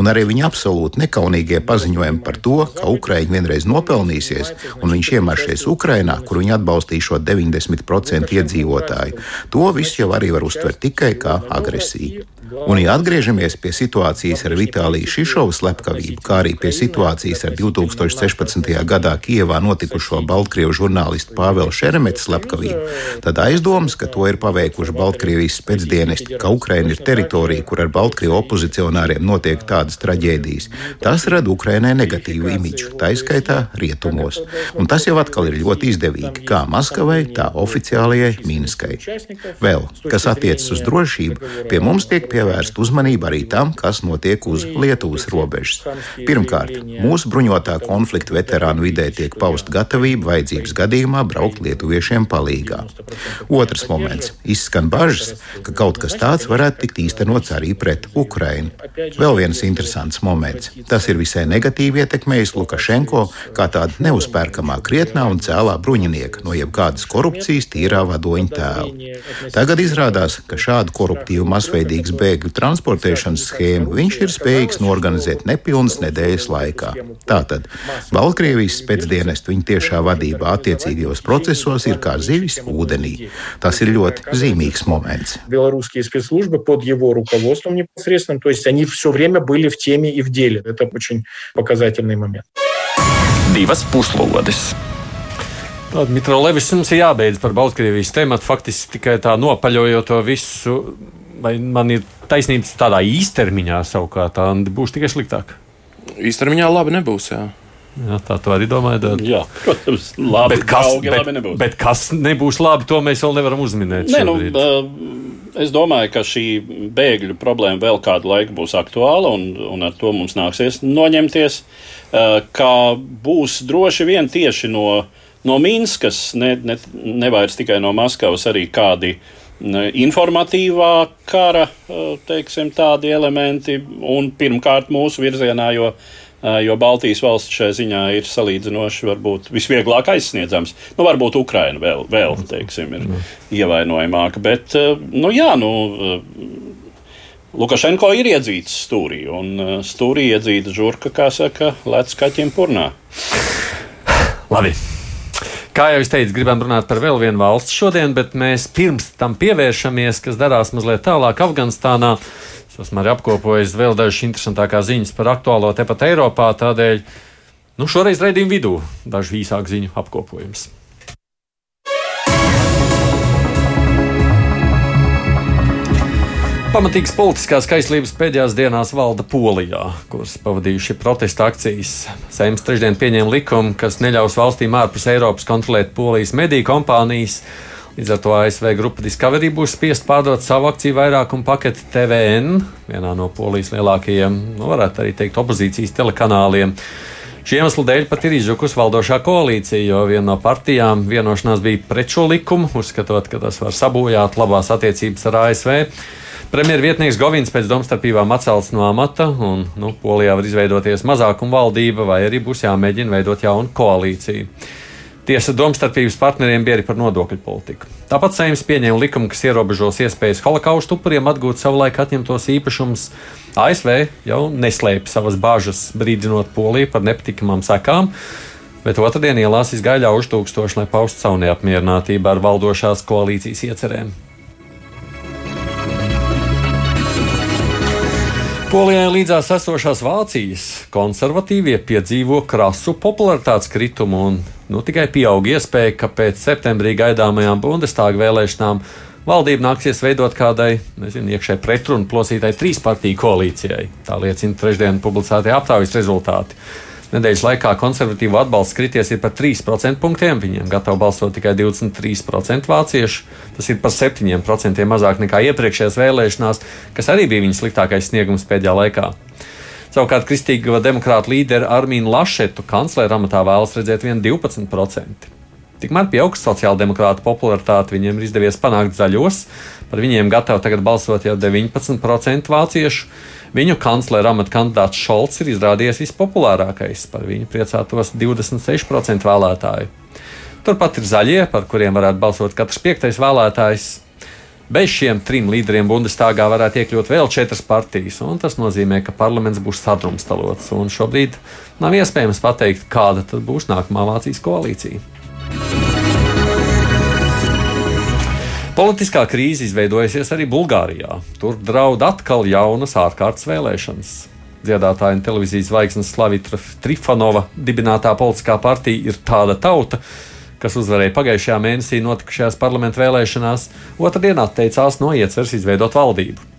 Un arī viņa absolūti nekaunīgie paziņojumi par to, ka Ukraiņa vienreiz nopelnīsies un viņš iemācīs iestājušies Ukrainā, kur viņi atbalstīja 90% iedzīvotāju, to visu jau arī var uztvert tikai kā agresiju. Un, ja atgriežamies pie situācijas ar Vitāliju Šišovu slepkavību, kā arī pie situācijas ar 2016. gadā Kijevā notikušo Baltkrievu žurnālistu Pāvelu Šeremetu slepkavību, tad aizdomas, ka to ir paveikuši Baltkrievijas spēcdienesti, ka Ukraina ir teritorija, kur ar Baltkrievu opozicionāriem notiek tādas traģēdijas, tas rada Ukrainai negatīvu imidžu, tā izskaitā rietumos. Un tas jau atkal ir ļoti izdevīgi kā Maskavai, tā oficiālajai Minskai. Vēl, kas attiecas uz drošību, pie mums tiek pievērsta uzmanība arī tam, kas notiek uz Lietuvas robežas. Pirmkārt, mūsu bruņotā konflikta veterānu vidē tiek pausta gatavība vajadzības gadījumā braukt lietuviešiem palīgā. Otrs moments - izskan bažas, ka kaut kas tāds varētu tikt īstenots arī pret Ukrainu. Vēl viens interesants moments. Tas ir visai negatīvi ietekmējis Lukašenko kā tādu neuzpērkamā krietnā un cēlā bruņinieka no jebkādas korupcijas tīrā vadoņa tēlu. Tagad izrādās, ka šādu koruptīvu masveidīgas bēgļu transportēšanas schēmu viņš ir spējīgs norganizēt nepilnas nedēļas laikā. Tātad Baltkrievijas spēcdienestu viņa tiešā vadībā attiecīgajos procesos ir kā zivis ūdenī. Tas ir ļoti zīmīgs moments. Белорусские спецслужбы под его руководством непосредственным, то есть они все время были в теме и в деле. Это очень показательный момент. Divas puslodes! Dmitro Levis, mums ir jābeidz par Baltkrievijas tēmu. Faktiski tikai tā nopaļojot to visu, vai man ir taisnība tādā īstermiņā savukārt, tā būs tikai sliktāk. Īstermiņā labi nebūs. Jā. Jā, tā tu arī domāji. Tad... Jā, protams, labi. Bet kas, draugi, bet, labi nebūs. bet kas nebūs labi, to mēs vēl nevaram uzminēt. Nē, nu, uh, es domāju, ka šī bēgļu problēma vēl kādu laiku būs aktuāla, un, un ar to mums nāksies noņemties. Uh, Kā būs droši vien tieši no, no Minskas, ne, ne, nevairs tikai no Maskavas, arī kādi informatīvā kara uh, teiksim, tādi elementi, un pirmkārt mūsu virzienā, jo Uh, jo Baltijas valsts šai ziņā ir salīdzinoši varbūt visvieglāk aizsniedzams. Nu, varbūt Ukraina vēl, vēl teiksim, ir ievainojamāka, bet, uh, nu jā, nu. Lukašenko ir iedzīts stūrī, un stūrī iedzīta žurka, kā saka, lec kaķim purnā. Labi. Kā jau es teicu, gribam runāt par vēl vienu valsti šodien, bet mēs pirms tam pievēršamies, kas darās mazliet tālāk Afganistānā. Es esmu arī apkopojis vēl dažas interesantākās ziņas par aktuālo tepat Eiropā, tādēļ nu, šoreiz raidījuma vidū dažu īsāku ziņu apkopojums. Pamatīgas politiskās kaislības pēdējās dienās valda Polijā, kuras pavadījuši protesta akcijas. Seimas trešdien pieņēma likumu, kas neļaus valstīm ārpus Eiropas kontrolēt Polijas mediju kompānijas. Līdz ar to ASV grupa Discovery būs spiest pārdot savu akciju vairākumu paketi TVN, vienā no Polijas lielākajiem, nu, varētu arī teikt, opozīcijas telekanāliem. Šī iemesla dēļ pat ir izjukusi valdošā koalīcija, jo viena no partijām vienošanās bija pret šo likumu, uzskatot, ka tas var sabojāt labās attiecības ar ASV. Premjervietnieks Govins pēc domstarpībām atcelts no amata, un nu, Polijā var izveidoties mazākuma valdība, vai arī būs jāmēģina veidot jaunu koalīciju. Tiesa domstarpības partneriem bija arī par nodokļu politiku. Tāpat Seims pieņēma likumu, kas ierobežos iespējas holokaustu upuriem atgūt savulaik atņemtos īpašumus. ASV jau neslēpj savas bāžas, brīdinot Poliju par nepatīkamām sekām, bet otrdien ielās izgāja ļaužu tūkstoši, lai paustu savu neapmierinātību ar valdošās koalīcijas iecerēm. Polijai līdzās esošās Vācijas konservatīvie piedzīvo krasu popularitātes kritumu, un nu, tikai pieaug iespēja, ka pēc septembrī gaidāmajām Bundestāga vēlēšanām valdība nāksies veidot kādai nezinu, iekšēji pretrunu plosītai trīspartiju koalīcijai. Tā liecina trešdien publicētie aptaujas rezultāti. Nedēļas laikā konservatīvo atbalsts krities par 3% punktiem. Viņiem gatavi balsot tikai 23% vāciešu. Tas ir par 7% mazāk nekā iepriekšējās vēlēšanās, kas arī bija viņas sliktākais sniegums pēdējā laikā. Savukārt kristīgo demokrātu līderi Armīnu Lašetu kanclera amatā vēlas redzēt vien 12%. Tikmēr pieaugs sociāldemokrāta popularitāte viņiem ir izdevies panākt zaļos. Par viņiem gatavi tagad balsot jau 19% vāciešu. Viņu kanclera amata kandidāts Šolts ir izrādījies vispopulārākais. Par viņu priecātos 26% vēlētāju. Turpat ir zaļie, par kuriem varētu balsot katrs piektais vēlētājs. Bez šiem trim līderiem Bundestāgā varētu iekļūt vēl četras partijas, un tas nozīmē, ka parlaments būs sadrumstalots. Šobrīd nav iespējams pateikt, kāda būs nākamā Vācijas koalīcija. Politiskā krīze izveidojusies arī Bulgārijā. Tur draud atkal jaunas ārkārtas vēlēšanas. Dziedātāja un televīzijas zvaigznes Slavitra Trifonova dibinātā politiskā partija ir tāda tauta, kas uzvarēja pagājušajā mēnesī notikušajās parlamentu vēlēšanās, otrdien atteicās no ieceres izveidot valdību.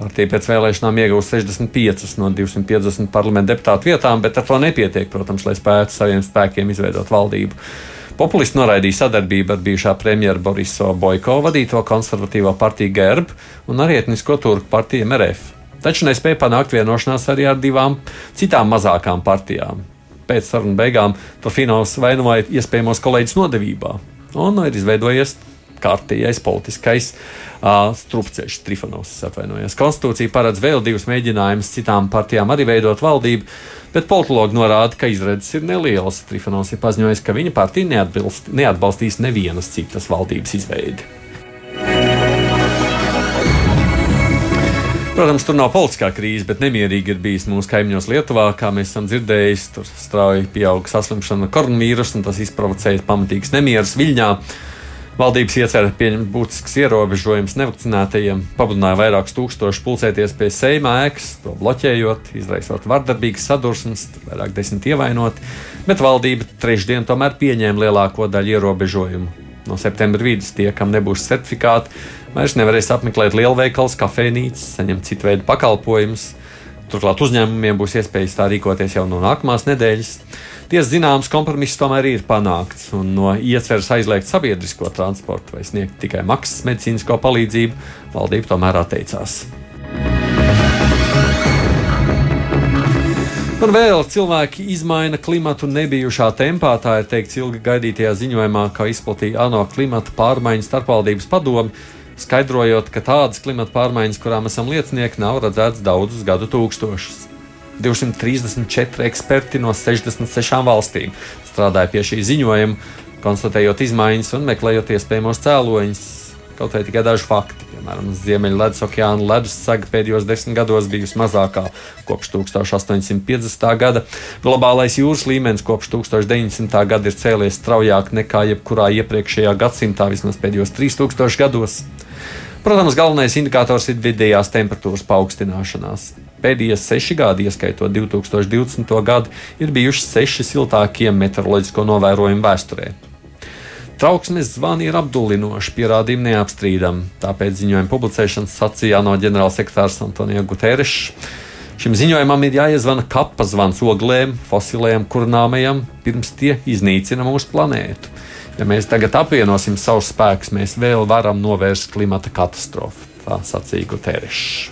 Partija pēc vēlēšanām iegūst 65 no 250 parlamentu deputātu vietām, bet ar to nepietiek, protams, lai spētu saviem spēkiem izveidot valdību. Populisti noraidīja sadarbību ar bijušā premjera Borisa Boiko vadīto konservatīvo partiju GERB un arī etnisko turku partiju MRF. Taču nespēja panākt vienošanās arī ar divām citām mazākām partijām. Pēc sarunu beigām Turfinovs vainoja iespējamos kolēģis nodevībā un ir izveidojies kārtējais politiskais uh, strupceļš, Trifonovs atvainojas. Konstitūcija paredz vēl divus mēģinājumus citām partijām arī veidot valdību, bet politologi norāda, ka izredzes ir nelielas. Trifonovs ir paziņojis, ka viņa partija neatbalstīs nevienas citas valdības izveidi. Protams, tur nav politiskā krīze, bet nemierīgi ir bijis mūsu kaimiņos Lietuvā, kā mēs esam dzirdējuši. Tur strauji pieauga saslimšana ar koronavīrusu, un tas izprovocēja pamatīgs nemierus Viļņā. Valdības iecerē pieņemt būtisks ierobežojums nevakcinētajiem, pabudināja vairākus tūkstošus pulcēties pie Seima ēkas, to bloķējot, izraisot vardarbīgas sadursmes, vairāk desmit ievainoti, bet valdība trešdien tomēr pieņēma lielāko daļu ierobežojumu. No septembra vidus tie, kam nebūs certifikāti, vairs nevarēs apmeklēt lielveikals, kafejnīcas, saņemt citu veidu pakalpojumus. Turklāt uzņēmumiem būs iespējas tā rīkoties jau no nākamās nedēļas. Tiesa zināms kompromiss tomēr ir panākts, un no ieceras aizliegt sabiedrisko transportu vai sniegt tikai maksas medicīnisko palīdzību, valdība tomēr atteicās. Un vēl cilvēki izmaina klimatu nebijušā tempā. Tā ir teikts ilgi gaidītajā ziņojumā, kā izplatīja ANO klimata pārmaiņu starpvaldības padomu, skaidrojot, ka tādas klimata pārmaiņas, kurām esam liecinieki, nav redzētas daudzus gadu tūkstošus. 234 eksperti no 66 valstīm strādāja pie šī ziņojuma, konstatējot izmaiņas un meklējot iespējamos cēloņus. Kaut vai tikai daži fakti. Piemēram, Ziemeļledus okeāna ledus saga pēdējos desmit gados bijusi mazākā kopš 1850. gada. Globālais jūras līmenis kopš 1900. gada ir cēlies straujāk nekā jebkurā iepriekšējā gadsimtā, vismaz pēdējos 3000 gados. Protams, galvenais indikators ir vidējās temperatūras paaugstināšanās. Pēdējie seši gadi, ieskaitot 2020. gadu, ir bijuši seši siltākie meteoroloģisko novērojumu vēsturē. Trauksmes zvani ir apdullinoši, pierādījumi neapstrīdami. Tāpēc ziņojuma publicēšanas sacīja no ģenerālsekretārs Antonija Guterres. Šim ziņojumam ir jāiezvana kapa zvans oglēm, fosilējam, kurnāmajam, pirms tie iznīcina mūsu planētu. Ja mēs tagad apvienosim savus spēkus, mēs vēl varam novērst klimata katastrofu. Tā sacīja Guterres.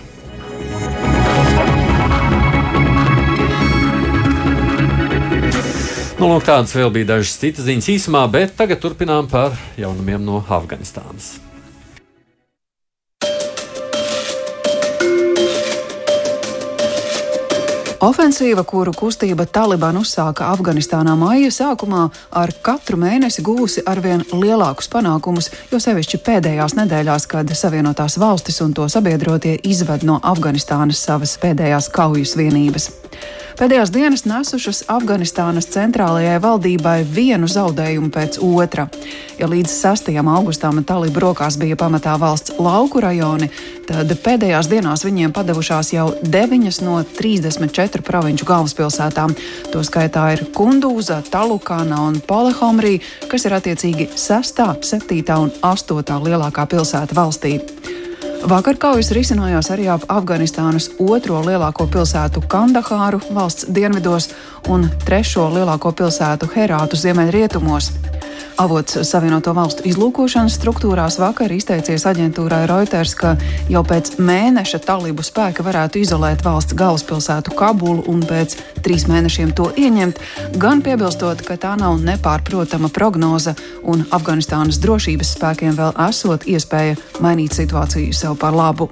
Nu, lūk, tādas vēl bija dažas citas ziņas īsumā, bet tagad turpinām par jaunumiem no Afganistānas. Ofensīva, kuru kustība Taliban uzsāka Afganistānā maija sākumā, ar katru mēnesi gūsi arvien lielākus panākumus, jo sevišķi pēdējās nedēļās, kad Savienotās valstis un to sabiedrotie izved no Afganistānas savas pēdējās kaujas vienības. Pēdējās dienas nesušas Afganistānas centrālajai valdībai vienu zaudējumu pēc otra. Ja līdz 6. augustam talību rokās bija pamatā valsts lauku rajoni, tad pēdējās dienās viņiem padavušās jau 9 no 34 provinču galvaspilsētām. Toskaitā ir Kundūza, Talukāna un Polehomrī, kas ir attiecīgi 6., 7. un 8. lielākā pilsēta valstī. Vakar kaujas risinājās arī ap Afganistānas otro lielāko pilsētu Kandahāru valsts dienvidos un trešo lielāko pilsētu Herātu ziemeļrietumos. Avots Savienoto valstu izlūkošanas struktūrās vakar izteicies aģentūrai Reuters, ka jau pēc mēneša talību spēka varētu izolēt valsts galvaspilsētu Kabulu un pēc trīs mēnešiem to ieņemt, gan piebilstot, ka tā nav nepārprotama prognoze un Afganistānas drošības spēkiem vēl esot iespēja mainīt situāciju sev par labu.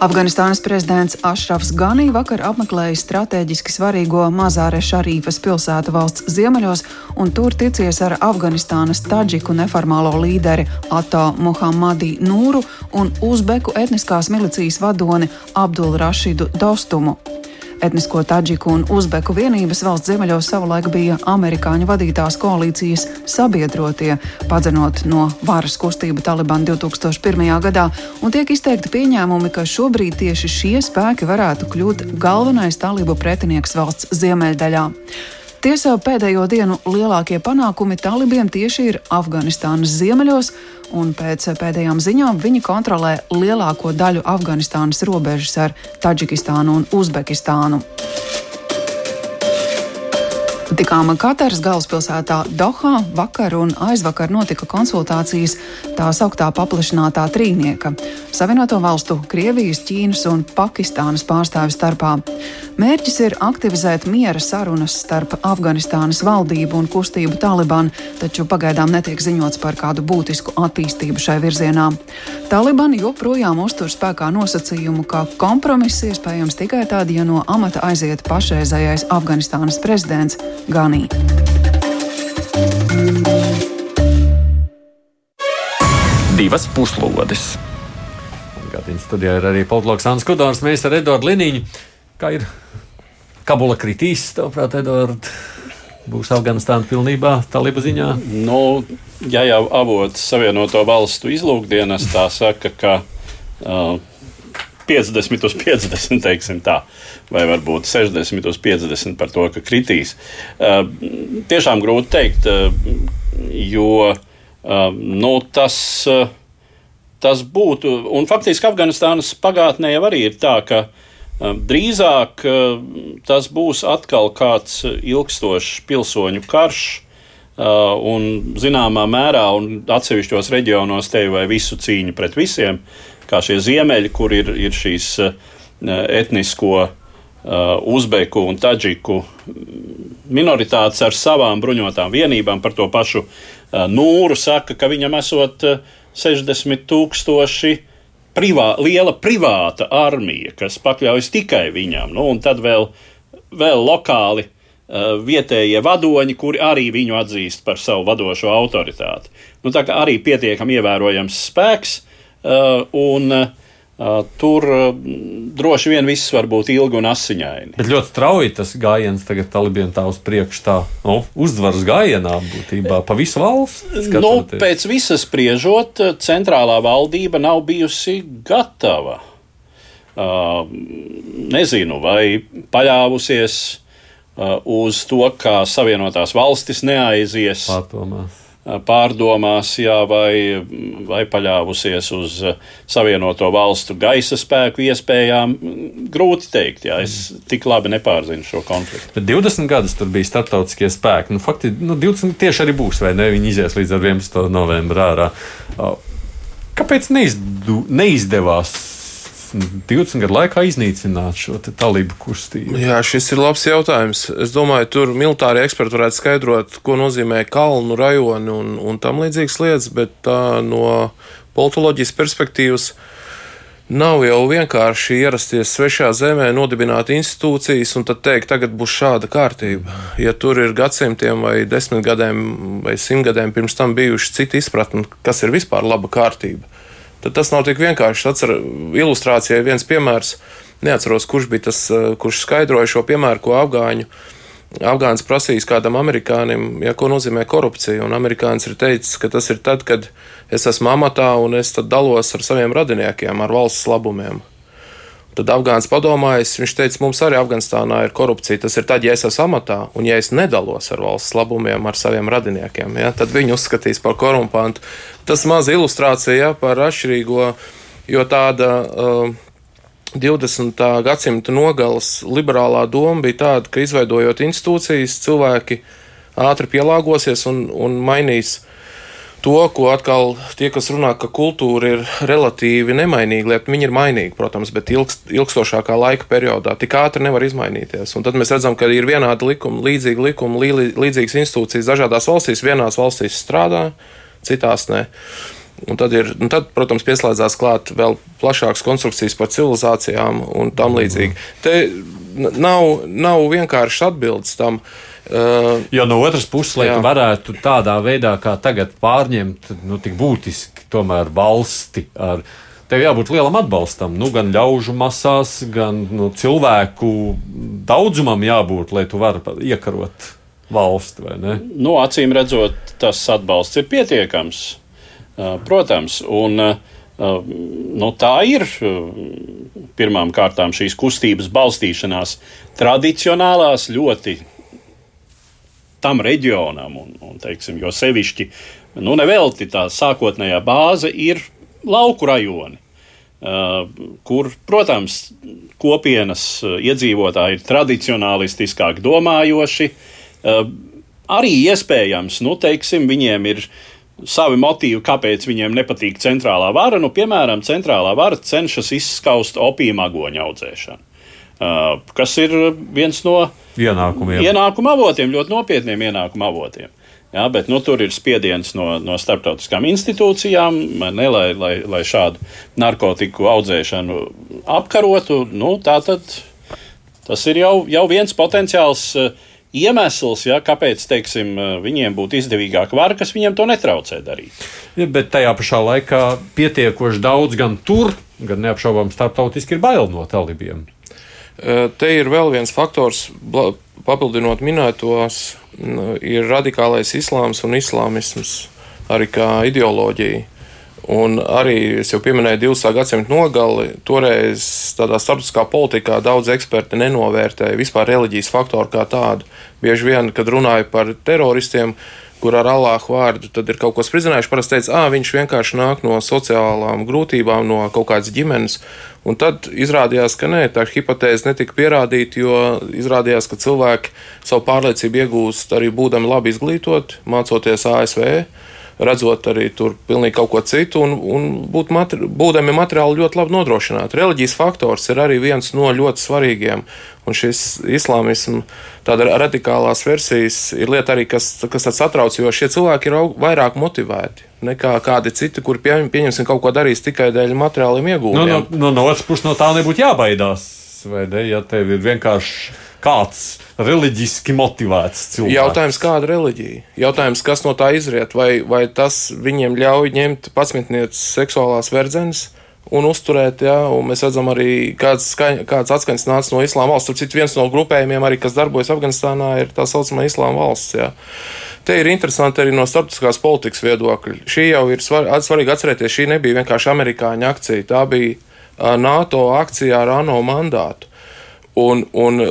Afganistānas prezidents Ašrafs Ganī vakar apmeklēja strateģiski svarīgo Mazāre Šarīfas pilsētu valsts ziemeļos un tur ticies ar Afganistānas taģiku neformālo līderi Ato Muhammadi Nūru un Uzbeku etniskās milicijas vadoni Abdul Rašidu Dostumu. Etnisko taģiku un uzbeku vienības valsts ziemeļos savulaik bija amerikāņu vadītās koalīcijas sabiedrotie, padzenot no varas kustību Taliban 2001. gadā, un tiek izteikti pieņēmumi, ka šobrīd tieši šie spēki varētu kļūt galvenais talību pretinieks valsts ziemeļdaļā. Tiesa pēdējo dienu lielākie panākumi talibiem tieši ir Afganistānas ziemeļos, un pēc pēdējām ziņām viņi kontrolē lielāko daļu Afganistānas robežas ar Taģikistānu un Uzbekistānu. Notikām Kataras galvaspilsētā Dohā vakar un aizvakar notika konsultācijas tā sauktā paplašinātā trīnieka - Savienoto valstu, Krievijas, Ķīnas un Pakistānas pārstāvju starpā. Mērķis ir aktivizēt miera sarunas starp Afganistānas valdību un kustību Taliban, taču pagaidām netiek ziņots par kādu būtisku attīstību šai virzienā. Taliban joprojām uztur spēkā nosacījumu, ka kompromiss iespējams tikai tad, ja no amata aiziet pašreizējais Afganistānas prezidents Ganī. Divas puslodes. Gadiņas studijā ir arī politologs Ants Kudāns, mēs ar Eduardu Liniņu. Kā ir Kabula kritīs, tavuprāt, Eduard, būs Afganistāna pilnībā talība ziņā? Nu, ja jau avots Savienoto valstu izlūkdienas tā saka, ka uh, 50 uz 50, teiksim tā, vai varbūt 60 uz 50 par to, ka kritīs. Uh, tiešām grūti teikt, uh, jo uh, nu, tas. Tas būtu, un faktiski Afganistānas pagātnē jau arī ir tā, ka drīzāk tas būs atkal kāds ilgstošs pilsoņu karš, un zināmā mērā, un atsevišķos reģionos te vai visu cīņu pret visiem, kā šie ziemeļi, kur ir, ir šīs etnisko uzbeku un taģiku minoritātes ar savām bruņotām vienībām par to pašu Nūru saka, ka viņam esot uh, 60 tūkstoši privā, liela privāta armija, kas pakļaujas tikai viņam. Nu, un tad vēl, vēl lokāli uh, vietējie vadoņi, kuri arī viņu atzīst par savu vadošo autoritāti. Nu, tā kā arī pietiekami ievērojams spēks. Uh, un, Uh, tur droši vien viss var būt ilgi un asiņaini. Bet ļoti strauji tas gājiens tagad talibiem tā uz priekšu, tā nu, uzvaras gājienā būtībā pa visu valsts. Nu, pēc visas spriežot, centrālā valdība nav bijusi gatava. Uh, nezinu, vai paļāvusies uh, uz to, ka Savienotās valstis neaizies. Pārdomās pārdomās, jā, vai, vai paļāvusies uz Savienoto valstu gaisa spēku iespējām. Grūti teikt, jā, es tik labi nepārzinu šo konfliktu. Bet 20 gadus tur bija starptautiskie spēki. Nu, fakti, nu, 20 tieši arī būs, vai ne? Viņi izies līdz 11. novembrim ārā. Kāpēc neizdu, neizdevās 20 gadu laikā iznīcināt šo talību kustību? Jā, šis ir labs jautājums. Es domāju, tur militāri eksperti varētu skaidrot, ko nozīmē kalnu rajoni un, un tam līdzīgas lietas, bet tā, no politoloģijas perspektīvas. Nav jau vienkārši ierasties svešā zemē, nodibināt institūcijas un tad teikt, tagad būs šāda kārtība. Ja tur ir gadsimtiem vai desmit gadiem vai simt gadiem pirms tam bijuši citi izpratni, kas ir vispār laba kārtība tad tas nav tik vienkārši. Atcer, ilustrācijai viens piemērs, neatceros, kurš bija tas, eh, kurš skaidroja šo piemēru, ko afgāņu. Afgāns prasīs kādam amerikānim, ja, ko nozīmē korupcija. Un amerikānis ir teicis, ka tas ir tad, kad es esmu amatā un es dalos ar saviem radiniekiem, ar valsts labumiem. Tad Afgāns padomājis, viņš teica, mums arī Afganistānā ir korupcija. Tas ir tad, ja es esmu amatā un ja es nedalos ar valsts labumiem, ar saviem radiniekiem, ja, tad viņi uzskatīs par korumpantu. Tas maz ilustrācija ja, par atšķirīgo, jo tāda. Uh, 20. gadsimta nogales liberālā doma bija tāda, ka izveidojot institūcijas, cilvēki ātri pielāgosies un, un mainīs to, ko atkal tie, kas runā, ka kultūra ir relatīvi nemainīga lieta, viņi ir mainīgi, protams, bet ilgst, ilgstošākā laika periodā tik ātri nevar izmainīties. Un tad mēs redzam, ka ir vienādi likumi, līdzīgi likumi, līdzīgas institūcijas dažādās valstīs. Vienās valstīs strādā, citās ne. Un tad, ir, un tad, protams, pieslēdzās klāt vēl plašākas konstrukcijas par civilizācijām un tam līdzīgi. Te nav, nav vienkārši atbildes tam. Uh, Uh, jo no otras puses, lai varētu tādā veidā, kā tagad, pārņemt nu, tik būtiski tomēr valsti ar tev jābūt lielam atbalstam. Nu, gan ļaužu masās, gan nu, cilvēku daudzumam jābūt, lai tu varētu iekarot valsti. Nu, acīm redzot, tas atbalsts ir pietiekams. Protams, un nu, tā ir pirmām kārtām šīs kustības balstīšanās tradicionālās, ļoti tam reģionam, un, un teiksim, jo sevišķi, nu, nevelti tā sākotnējā bāze ir lauku rajoni. Uh, kur, protams, kopienas uh, iedzīvotāji ir tradicionālistiskāk domājoši, arī iespējams, nu, teiksim, viņiem ir savi motīvi, kāpēc viņiem nepatīk centrālā vara. Nu, piemēram, centrālā vara cenšas izskaust opiju agoņu audzēšanu. Uh, kas ir viens no ienākumiem. ienākuma avotiem, ļoti nopietniem ienākuma avotiem. Jā, bet nu, tur ir spiediens no, no starptautiskām institūcijām, ne, lai, lai, lai šādu narkotiku audzēšanu apkarotu. Nu, tātad, tas ir jau, jau viens potenciāls uh, iemesls, ja, kāpēc teiksim, viņiem būtu izdevīgāk vara, kas viņiem to netraucē darīt. Ja, bet tajā pašā laikā pietiekoši daudz gan tur, gan neapšaubām starptautiski ir bail no talībiem. Te ir vēl viens faktors, papildinot minētos, ir radikālais islāms un islāmisms arī kā ideoloģija. Un arī es jau pieminēju 20. gadsimta nogali. Toreiz tādā starptautiskā politikā daudz eksperti nenovērtēja vispār reliģijas faktoru kā tādu. Bieži vien, kad runāja par teroristiem, kur ar Allāhu vārdu tad ir kaut ko spridzinājuši, parasti teica, ah, viņš vienkārši nāk no sociālām grūtībām, no kaut kādas ģimenes. Un tad izrādījās, ka nē, tā hipotēze netika pierādīta, jo izrādījās, ka cilvēki savu pārliecību iegūst arī būdami labi izglītoti, mācoties ASV redzot arī tur pilnīgi kaut ko citu un, un būt materi būdami materiāli ļoti labi nodrošināti. Reliģijas faktors ir arī viens no ļoti svarīgiem. Un šis islāmisms, tāda radikālās versijas, ir lieta arī, kas, kas satrauc, jo šie cilvēki ir vairāk motivēti nekā kādi citi, kuri pie, pieņemsim kaut ko darīs tikai dēļ materiāliem iegūtiem. No, no, no, no otras puses, no tā nebūtu jābaidās. Vai ne? Ja tev ir vienkārši kāds reliģiski motivēts cilvēks. Jautājums, kāda reliģija? Jautājums, kas no tā izriet? Vai, vai tas viņiem ļauj ņemt patsmitnieces seksuālās verdzenes? Un uzturēt, jā, un mēs redzam arī, kāds, skaņ, kāds atskaņas nāca no Islāma valsts. Turpretī viens no grupējumiem, arī, kas darbojas Afganistānā, ir tā saucamā Islāma valsts. Jā. Te ir interesanti arī no starptautiskās politikas viedokļa. Šī jau ir svar, svarīgi atcerēties, šī nebija vienkārši amerikāņu akcija, tā bija NATO akcija ar ANO mandātu. Un, un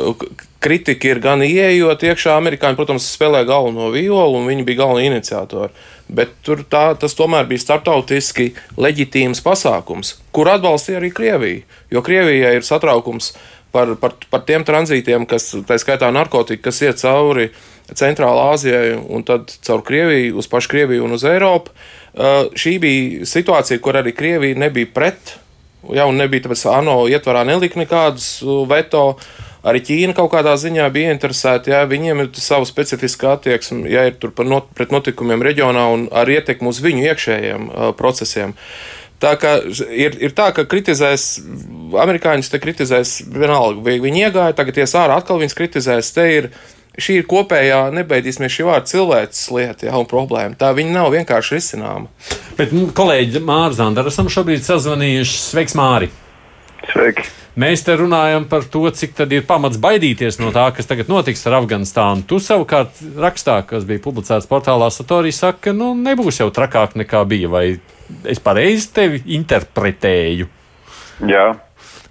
kritika ir gan ieejot iekšā, amerikāņi, protams, spēlē galveno violu, un viņi bija galvenie iniciatori. Bet tur tā, tas tomēr bija starptautiski leģitīms pasākums, kur atbalstīja arī Krievija. Jo Krievijai ir satraukums par, par, par tiem tranzītiem, kas, tā skaitā narkotika, kas iet cauri Centrālā Āzijai un tad caur Krieviju, uz pašu Krieviju un uz Eiropu. Uh, šī bija situācija, kur arī Krievija nebija pret Jā, un nebija tāpēc ANO ietvarā nelika nekādus uh, veto. Arī Ķīna kaut kādā ziņā bija interesēta, ja viņiem ir sava specifiska attieksme, ja ir tur not, pret notikumiem reģionā un ar ietekmi uz viņu iekšējiem uh, procesiem. Tā kā ir, ir tā, ka kritizēs, amerikāņus te kritizēs vienalga, viņi iegāja, tagad ies ārā, atkal viņus kritizēs. Te ir šī ir kopējā, nebeidīsimies šī vārda cilvēces lieta, jā, un problēma. Tā viņa nav vienkārši risināma. Bet, nu, kolēģi, Mārcis Zandars, esam šobrīd sazvanījuši. Sveiks, Māri! Sveiki! Mēs te runājam par to, cik tad ir pamats baidīties no tā, kas tagad notiks ar Afganistānu. Tu savukārt rakstā, kas bija publicēts portālā Satorī, saka, ka nu, nebūs jau trakāk nekā bija. Vai es pareizi tevi interpretēju? Jā.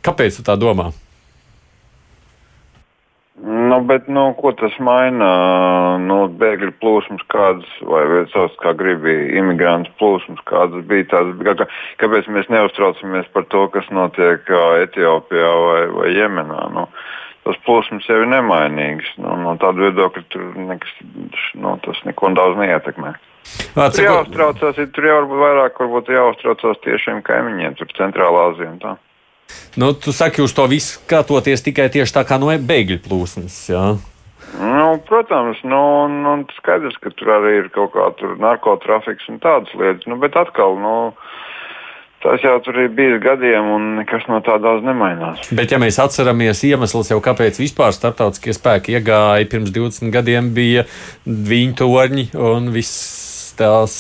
Kāpēc tu tā domā? Nu, bet, nu, ko tas maina? Nu, bēgļu plūsmas kādas, vai sauc kā gribi, imigrantu plūsmas kādas bija tādas. Kā, kāpēc mēs neuztraucamies par to, kas notiek Etiopijā vai, vai Jemenā? Nu, tas plūsmas jau ir nemainīgs. Nu, no tāda viedokļa tur nekas, nu, tas neko daudz neietekmē. Vāc, tur jāuztraucās, tur jau varbūt vairāk varbūt jāuztraucās tiešiem kaimiņiem, tur Centrālā tā. Nu, tu saki, uz to visu skatoties tikai tieši tā kā no bēgļu plūsmas. Jā. Nu, protams, nu, nu, skaidrs, ka tur arī ir kaut kāda narkotikas un tādas lietas. Nu, bet atkal, nu, tas jau tur ir bijis gadiem, un nekas no tā daudz nemainās. Bet, ja mēs atceramies iemesls, jau kāpēc vispār starptautiskie spēki iegāja pirms 20 gadiem, bija viņa torņi un viss tās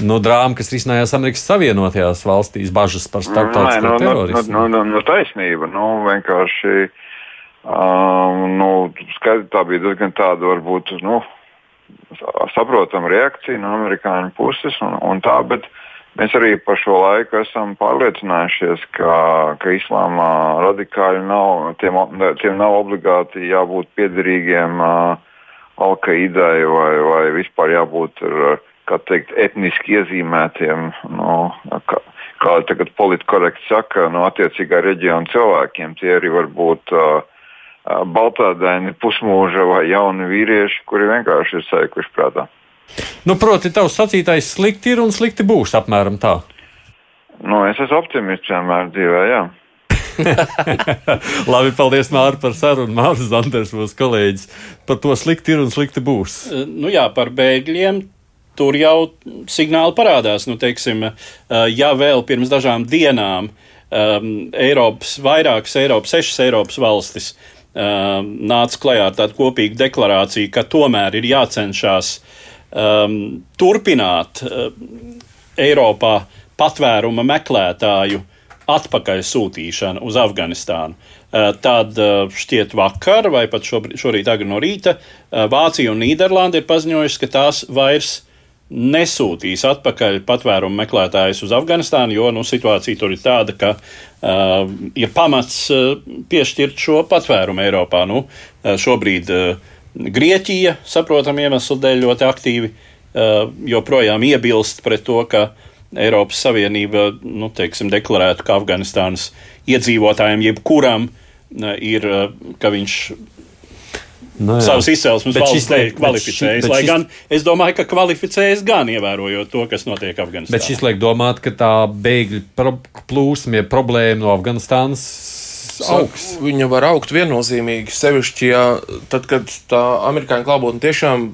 nu, drāma, kas risinājās Amerikas Savienotajās valstīs, bažas par starptautisko nu, terorismu. Nu, nu, nu, nu, taisnība. Nu, vienkārši um, nu, skaidri, tā bija diezgan tāda, varbūt, nu, saprotama reakcija no amerikāņu puses. Un, un tā, bet mēs arī par šo laiku esam pārliecinājušies, ka, ka islāmā radikāļi nav, tiem, tiem nav obligāti jābūt piederīgiem uh, Al-Qaidai vai, vai vispār jābūt ar kā teikt, etniski iezīmētiem, no, kā, kā tagad politkorekti saka, no attiecīgā reģiona cilvēkiem. Tie arī var būt uh, baltādaini pusmūža vai jauni vīrieši, kuri vienkārši ir saikuši prātā. Nu, proti, tavs sacītais slikti ir un slikti būs apmēram tā. Nu, es esmu optimists vienmēr dzīvē, jā. Labi, paldies Mārcis par sarunu. Mārcis Zanders, mūsu kolēģis, par to slikti ir un slikti būs. Nu jā, par bēgļiem. Tur jau signāli parādās. Nu, teiksim, ja vēl pirms dažām dienām um, Eiropas, vairākas Eiropas, sešas Eiropas valstis um, nāca klajā ar tādu kopīgu deklarāciju, ka tomēr ir jācenšas um, turpināt uh, Eiropā patvēruma meklētāju atpakaļ sūtīšanu uz Afganistānu. Uh, tad šķiet vakar, vai pat šobrīd, šorīt agri no rīta, Vācija un Nīderlanda ir paziņojušas, ka tās vairs nesūtīs atpakaļ patvērumu meklētājus uz Afganistānu, jo nu, situācija tur ir tāda, ka uh, ir pamats uh, piešķirt šo patvērumu Eiropā. Nu, uh, šobrīd uh, Grieķija, saprotam iemeslu dēļ, ļoti aktīvi uh, joprojām iebilst pret to, ka Eiropas Savienība nu, teiksim, deklarētu, ka Afganistānas iedzīvotājiem jebkuram uh, ir, uh, ka viņš Nu, jā. savas izcelsmes valsts dēļ kvalificējas. Lai šis... gan es domāju, ka kvalificējas gan ievērojot to, kas notiek Afganistānā. Bet šis liek domāt, ka tā bēgļu plūsma, ja problēma no Afganistānas augs. Viņa var augt viennozīmīgi. Sevišķi, ja tad, kad tā amerikāņu klātbūtne tiešām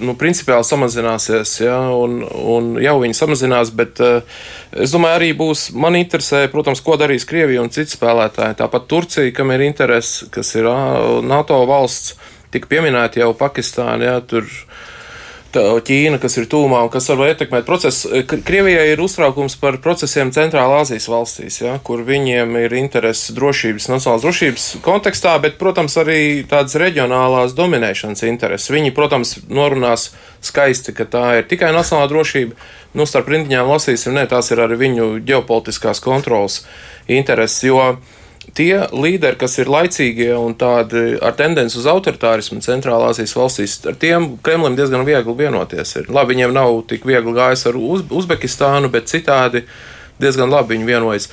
nu, principiāli samazināsies, ja, un, un jau viņi samazinās, bet uh, es domāju, arī būs, man interesē, protams, ko darīs Krievija un citi spēlētāji. Tāpat Turcija, kam ir interesi, kas ir uh, NATO valsts tika pieminēta jau Pakistāna, jā, tur Ķīna, kas ir tūmā un kas var ietekmēt procesu. Krievijai ir uztraukums par procesiem Centrālā Azijas valstīs, ja, kur viņiem ir interesi drošības, nacionālās drošības kontekstā, bet, protams, arī tādas reģionālās dominēšanas intereses. Viņi, protams, norunās skaisti, ka tā ir tikai nacionālā drošība. Nu, starp rindiņām lasīsim, ne, tās ir arī viņu ģeopolitiskās kontrolas intereses, jo tie līderi, kas ir laicīgie un tādi ar tendenci uz autoritārismu centrālā Azijas valstīs, ar tiem Kremlim diezgan viegli vienoties. Ir. Labi, viņiem nav tik viegli gājis ar Uz Uzbekistānu, bet citādi diezgan labi viņi vienojas.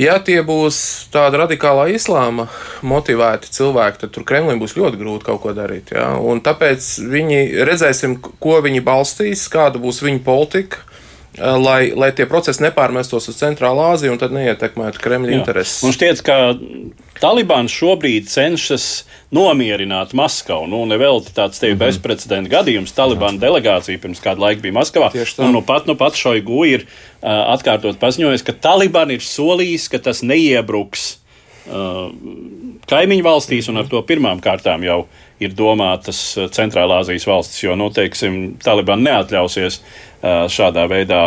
Ja tie būs tādi radikālā islāma motivēti cilvēki, tad tur Kremlim būs ļoti grūti kaut ko darīt. Ja? Un tāpēc viņi redzēsim, ko viņi balstīs, kāda būs viņu politika lai, lai tie procesi nepārmestos uz Centrālā Āziju un tad neietekmētu Kremļa intereses. Man šķiet, ka Talibāns šobrīd cenšas nomierināt Maskavu. Nu, nevelti tāds tevi mm -hmm. bezprecedenta gadījums. Talibāna delegācija pirms kāda laika bija Maskavā. Un nu pat, nu pat Šoigu ir uh, atkārtot paziņojis, ka Talibāna ir solījis, ka tas neiebruks uh, kaimiņu valstīs un ar to pirmām kārtām jau ir domātas Centrālā Azijas valstis, jo, nu, teiksim, Talibāna neatļausies uh, šādā veidā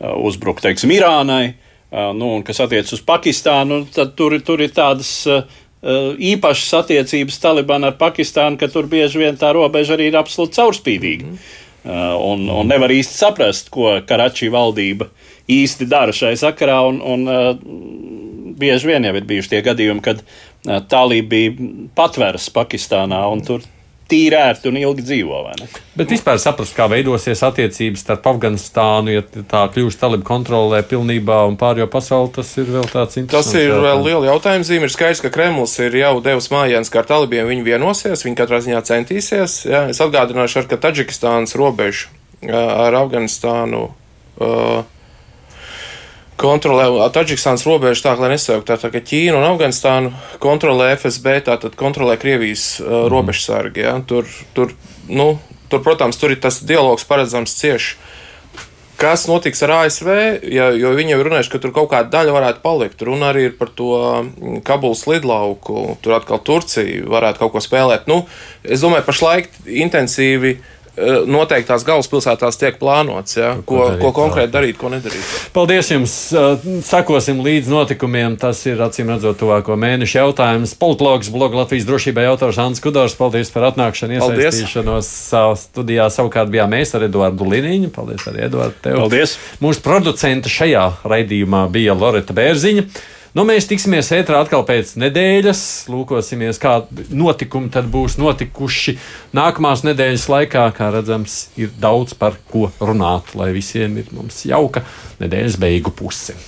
uzbrukt, teiksim, Irānai. Nu, un kas attiecas uz Pakistānu, tad tur, tur ir tādas īpašas attiecības Talibana ar Pakistānu, ka tur bieži vien tā robeža arī ir absolūti caurspīdīga. Mm. Un, un nevar īsti saprast, ko Karačī valdība īsti dara šai sakarā. Un, un, bieži vien jau ir bijuši tie gadījumi, kad Talība bija patvērs Pakistānā un tur tīri ērti un ilgi dzīvo. Bet vispār saprast, kā veidosies attiecības starp Afganistānu, ja tā kļūst talibu kontrolē pilnībā un pārējo pasauli, tas ir vēl tāds interesants. Tas ir jautājums. vēl liela jautājuma zīme. Ir skaidrs, ka Kremlis ir jau devis mājiens, ka ar talibiem viņi vienosies, viņi katrā ziņā centīsies. Jā. Es atgādināšu, ar, ka Taģikistānas robežu ar Afganistānu. Uh, kontrolē Taģikstānas robežu tā, lai nesauktu tā, ka Ķīna un Afganistānu kontrolē FSB, tātad kontrolē Krievijas uh, mm. robežsargi. Ja? Tur, tur, nu, tur, protams, tur ir tas dialogs paredzams cieši. Kas notiks ar ASV? Ja, jo viņi jau runājuši, ka tur kaut kāda daļa varētu palikt. Runa arī ir par to Kabulas lidlauku. Tur atkal Turcija varētu kaut ko spēlēt. Nu, es domāju, pašlaik intensīvi uh, noteiktās galvaspilsētās tiek plānots, ja, ko, ko, darīt, ko konkrēti darīt, ko nedarīt. Paldies jums! Eh, sekosim līdz notikumiem. Tas ir acīm redzot tuvāko mēnešu jautājums. Politologs bloga Latvijas drošībai autors Ants Kudors. Paldies par atnākšanu, iesaistīšanos studijā. Savukārt bijām mēs ar Eduardu Liniņu. Paldies arī Eduardu tev. Paldies! Mūsu producenta šajā raidījumā bija Loreta Bērziņa. Nu, mēs tiksimies ētrā atkal pēc nedēļas, lūkosimies, kādi notikumi tad būs notikuši nākamās nedēļas laikā. Kā redzams, ir daudz par ko runāt, lai visiem ir mums jauka nedēļas beigu puse.